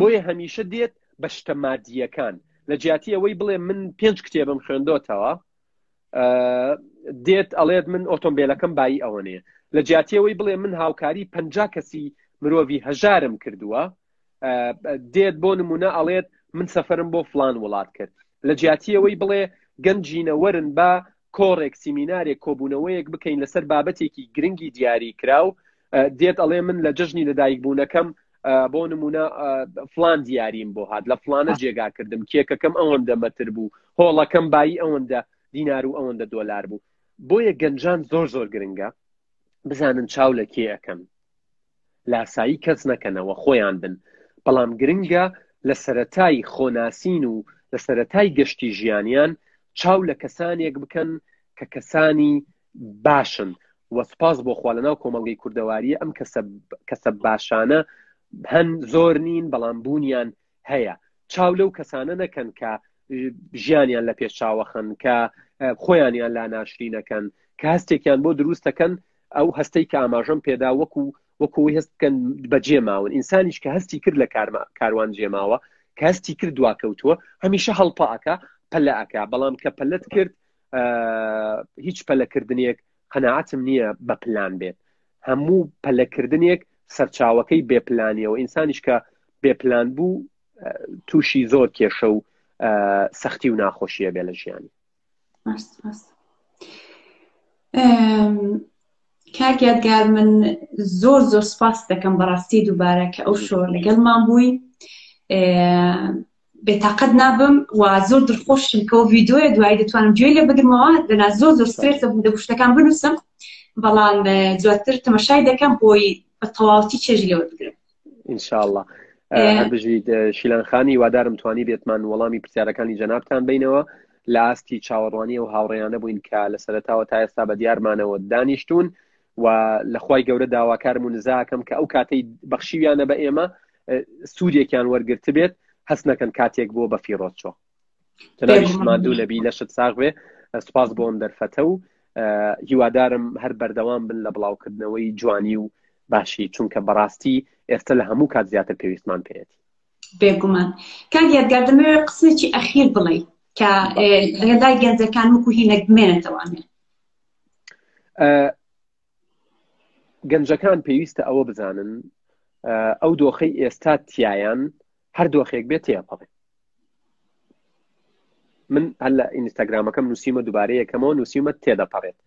بۆیە هەمیشە دێت بە شتە مادیەکان لە جیاتی ئەوەی بڵێ من پێنج کتێبم خوێندۆتەوە دێت ئەڵێت من ئۆتۆمبیلەکەم بایی ئەوەنێ لە جیاتیەوەی بڵێ من هاوکاری پ کەسی مرۆڤ هەژارم کردووە دێت بۆ نمونە ئەڵێت من سەفرم بۆ فلان وڵات کرد لە جیاتیەوەی بڵێ گەنجینەوەرن بە کۆڕێک سیمینارێک کۆبوونەوەیەک بکەین لەسەر بابەتێکی گرنگی دیاری کراو دێت ئەڵێ من لە جەژنی لەدایک بوونەکەم بۆ نمونە فلان دیاریم بۆ هات لە فلانە جێگا کردم کێکەکەم ئەوەندە مەتر بوو هۆڵەکەم بایی ئەوەندە دینار و ئەوەندە دۆلار بوو بۆیە گەنجان زۆر زۆر گرنگە بزانن چاو لە کێ ئەەکەن لاسایی کەس نەکەنەوە خۆیان بن بەڵام گرنگە لە سەتای خۆناسین و لە سەتای گەشتی ژیانیان چاو لە کەسانێک بکەن کە کەسانی باشن وە سپاس بۆ خوا لەناو کۆمەڵگەی کوردەواریە ئەم کەسە باشانە هەن زۆر نین بەڵام بوونیان هەیە چاو لەو کەسانە نەکەن کە ژیانیان لە پێشچوەخن کە خۆیانیان لا ناشرینەکەن کە هەستێکیان بۆ دروستەکەن ئەو هەستەی کە ئاماژەم پێدا وەکو وەکوی هەست بکەن بە جێماون ئینسانیش کە هەستی کرد لە کارما کاروان جێماوە کە هەستی کرد دواکەوتووە هەمیشە هەڵپەکە پەلەکە بەڵام کە پەلت کرد هیچ پەلەکردنێک قەنەعاتم نییە بە پلان بێت هەموو پەلەکردنێک سەرچاوەکەی بێپلانیەوە ئینسانیش کە بێپلان بوو تووشی زۆر کێشە و سەختی و ناخۆشیە بێ لە ژیانی کاک یادگار من زۆر زۆر سپاس دەکەم بەڕاستی دووبارە کە ئەو شۆر لەگەڵمان بووی بێتاقەت نابم و زۆر دڵخۆشم کە ئەو ڤیدیۆیە دوایی دەتوانم گوێ لێ بگرمەوە دەنا زۆر زۆر سترێسە بوو دەبوو شتەکان بنووسم بەڵام اه، دواتر تەمەشای دەکەم بۆی بە تەواوەتی چێژی لەوە بگرم انشاءاللە اه، هەر بژیت اه، شیلان خانی وادارم توانی بێتمان وەڵامی پرسیارەکانی جەنابتان بینەوە لە ئاستی چاوەڕوانی ئەو هاوڕێیانە بووین کە لە سەرتاوە تا ئێستا بە دیارمانەوە دانیشتوون و لە خوای گەورە داواکارم و نزاکەم کە ئەو کاتەی بەخشیویانە بە ئێمە سوودێکیان وەرگرت بێت هەست نەکەن کاتێک بۆ بە فیڕۆت چۆ جەنابیش مادوو نەبی لەشت ساغ بێ سوپاس بۆم دەرفەتە و هیوادارم هەر بەردەوام بن لە بڵاوکردنەوەی جوانی و باشی چونکە بەڕاستی ئێستا لە هەموو کات زیاتر پێویستمان پێێت بێگومان کاک یادگار دەمەوێت قسێکی ئەخیر بڵێ کە هێدای گەنجەکان وکو هینەک بمێنێتەوە ئەمێ گەنجەکان پێویستە ئەوە بزانن ئەو دۆخەی ئێستا تایان هەر دۆخێک بێت تێپەڕێ من هەل لە ئینستاگرامەکەم نووسیمە دووبارەیەکەمەوە نووسیمە تێدەپەڕێت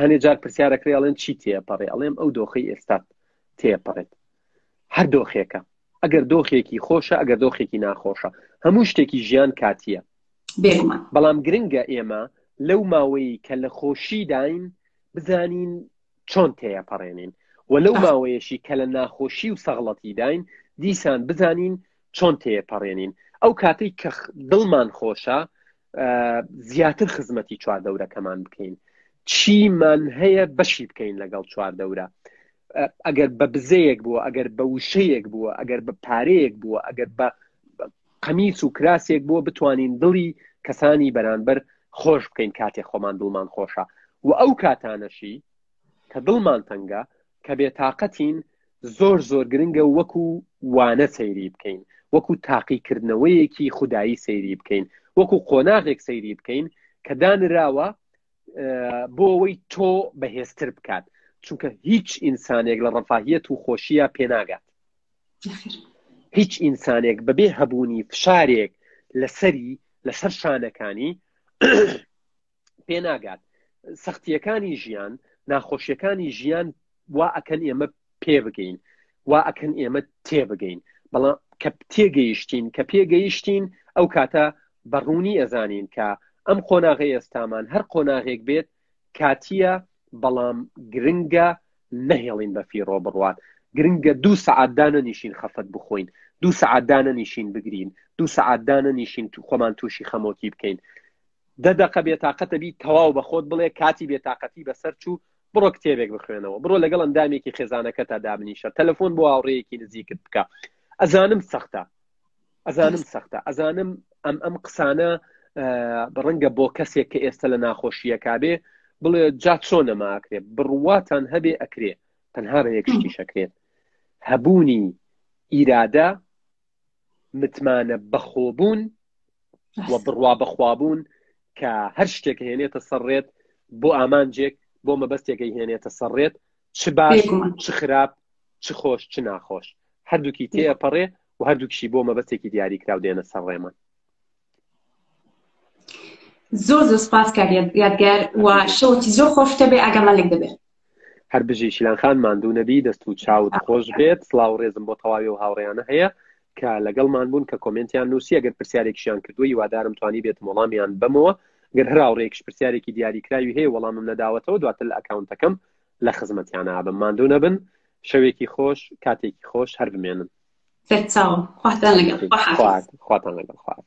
هەنێ جار پرسیارەکرێ ئەڵێن چی تێپەڕێ ئەڵێم ئەو دۆخی ئێستات تێپەڕێت هەر دۆخێکە ئەگەر دۆخێکی خۆشە ئەگەر دۆخێکی ناخۆشە هەموو شتێکی ژیان کاتیە بێگومان بەڵام گرنگە ئێمە لەو ماوەی کە لە خۆشیداین بزانین چۆن تێپەڕێنین و لەو ماوەیەشی کە لە ناخۆشی و سەغڵەتیداین دیسان بزانین چۆن تێپەڕێنین ئەو کاتێک کە دڵمان خۆشە زیاتر خزمەتی چواردەورەکەمان بکەین چیمان هەیە بەشی بکەین لەگەڵ چواردەورە ئەگەر بە بزەیەک بووە ئەگەر بە وشەیەک بووە ئەگەر بە پارەیەک بووە ئەگەر بە قەمیس و کراسێک بۆ بتوانین دڵی کەسانی بەرانبەر خۆش بکەین کاتێ خۆمان دڵمان خۆشە و ئەو کاتانەشی کە دڵمان تەنگە کە بێ تااقەتین زۆر زۆر گرنگە وەکو وانە سەیری بکەین وەکو تاقیکردنەوەیەکی خودایی سەیری بکەین وەکو قۆناغێک سەیری بکەین کە دانراوە بۆ ئەوەی تۆ بەهێزتر بکات چونکە هیچ ئینسانێک لە ڕفاهیت و خۆشیە پێناگات هیچ ئینسانێک بەبێ هەبوونی فشارێک لەسەری لەسەر شانەکانی پێناگات سەختیەکانی ژیان ناخۆشیەکانی ژیان وا ئەکەن ئێمە پێ بگەین وا ئەکەن ئێمە تێ بگەین بەڵام کە تێگەیشتین کە پێگەیشتین ئەو کاتە بەڕوونی ئەزانین کە ئەم قۆناغی ئێستامان هەر قۆناغێک بێت کاتییە بەڵام گرنگە نەهێڵین بە فیڕۆ بڕوات گرنگە دوو سعات دانەنیشین خەفەت بخۆین دوو سعات دانەنیشین بگرین دوو سعات دانەنیشین تو خۆمان تووشی خەمۆکی بکەین دە دەقە بێتاقەتە بی تەواو بە خۆت بڵێ کاتی بێتاقەتی بەسەر چوو بڕۆ کتێبێک بخوێنەوە بڕۆ لەگەڵ ئەندامێکی خێزانەکە تا دابنیشە تەلەفۆن بۆ هاوڕەیەکی نزیکت بکە ئەزانم سەختە ئەزانم سەختە ئەزانم ئەم ئەم قسانە ڕەنگە بۆ کەسێک کە ئێستا لە ناخۆشیەکە بێ بڵێ جا چۆنەما ئەکرێ بڕواتان هەبێ ئەکرێ تەنها بە یەک شتی شەکرێت هەبوونی ئیرادە متمانە بەخۆبوون و بڕوا بەخوابوون کە هەر شتێک هێنێتە سەرڕێت بۆ ئامانجێک بۆ مەبەستێکی هێنێتە سەرڕێت چ باش چ خراپ چ خۆش چ ناخۆش هەردووکی تێپەڕێ و هەردووکیشی بۆ مەبەستێکی دیاریکراو دێنە سەر ڕێمان زۆر زۆر سپاس کار یادگار و شەوەکی زۆر خۆشتە بێ ئاگامەلێک دەبێت هەر بژی شیلان خان ماندوو نەبی دەست و چاوت خۆش بێت سلااو ڕێزم بۆ تەواوی و هاوڕیانە هەیە کە لەگەڵمان بوون کە کۆمنتیان نووسی ئەگەر پرسیارێکیان کردو یوادارم توانی بێت وەڵامیان بمەوە گەر هەراوڕێکش پرسیارێکی دیاریکراوی هەیە وەڵامم نەداوەتەوە دواتر لە ئەکاونتەکەم لە خزمەتیانا بم ماندوو نەبن شەوێکی خۆش کاتێکی خۆش هەر بمێنن خواتان لەگەڵ خواز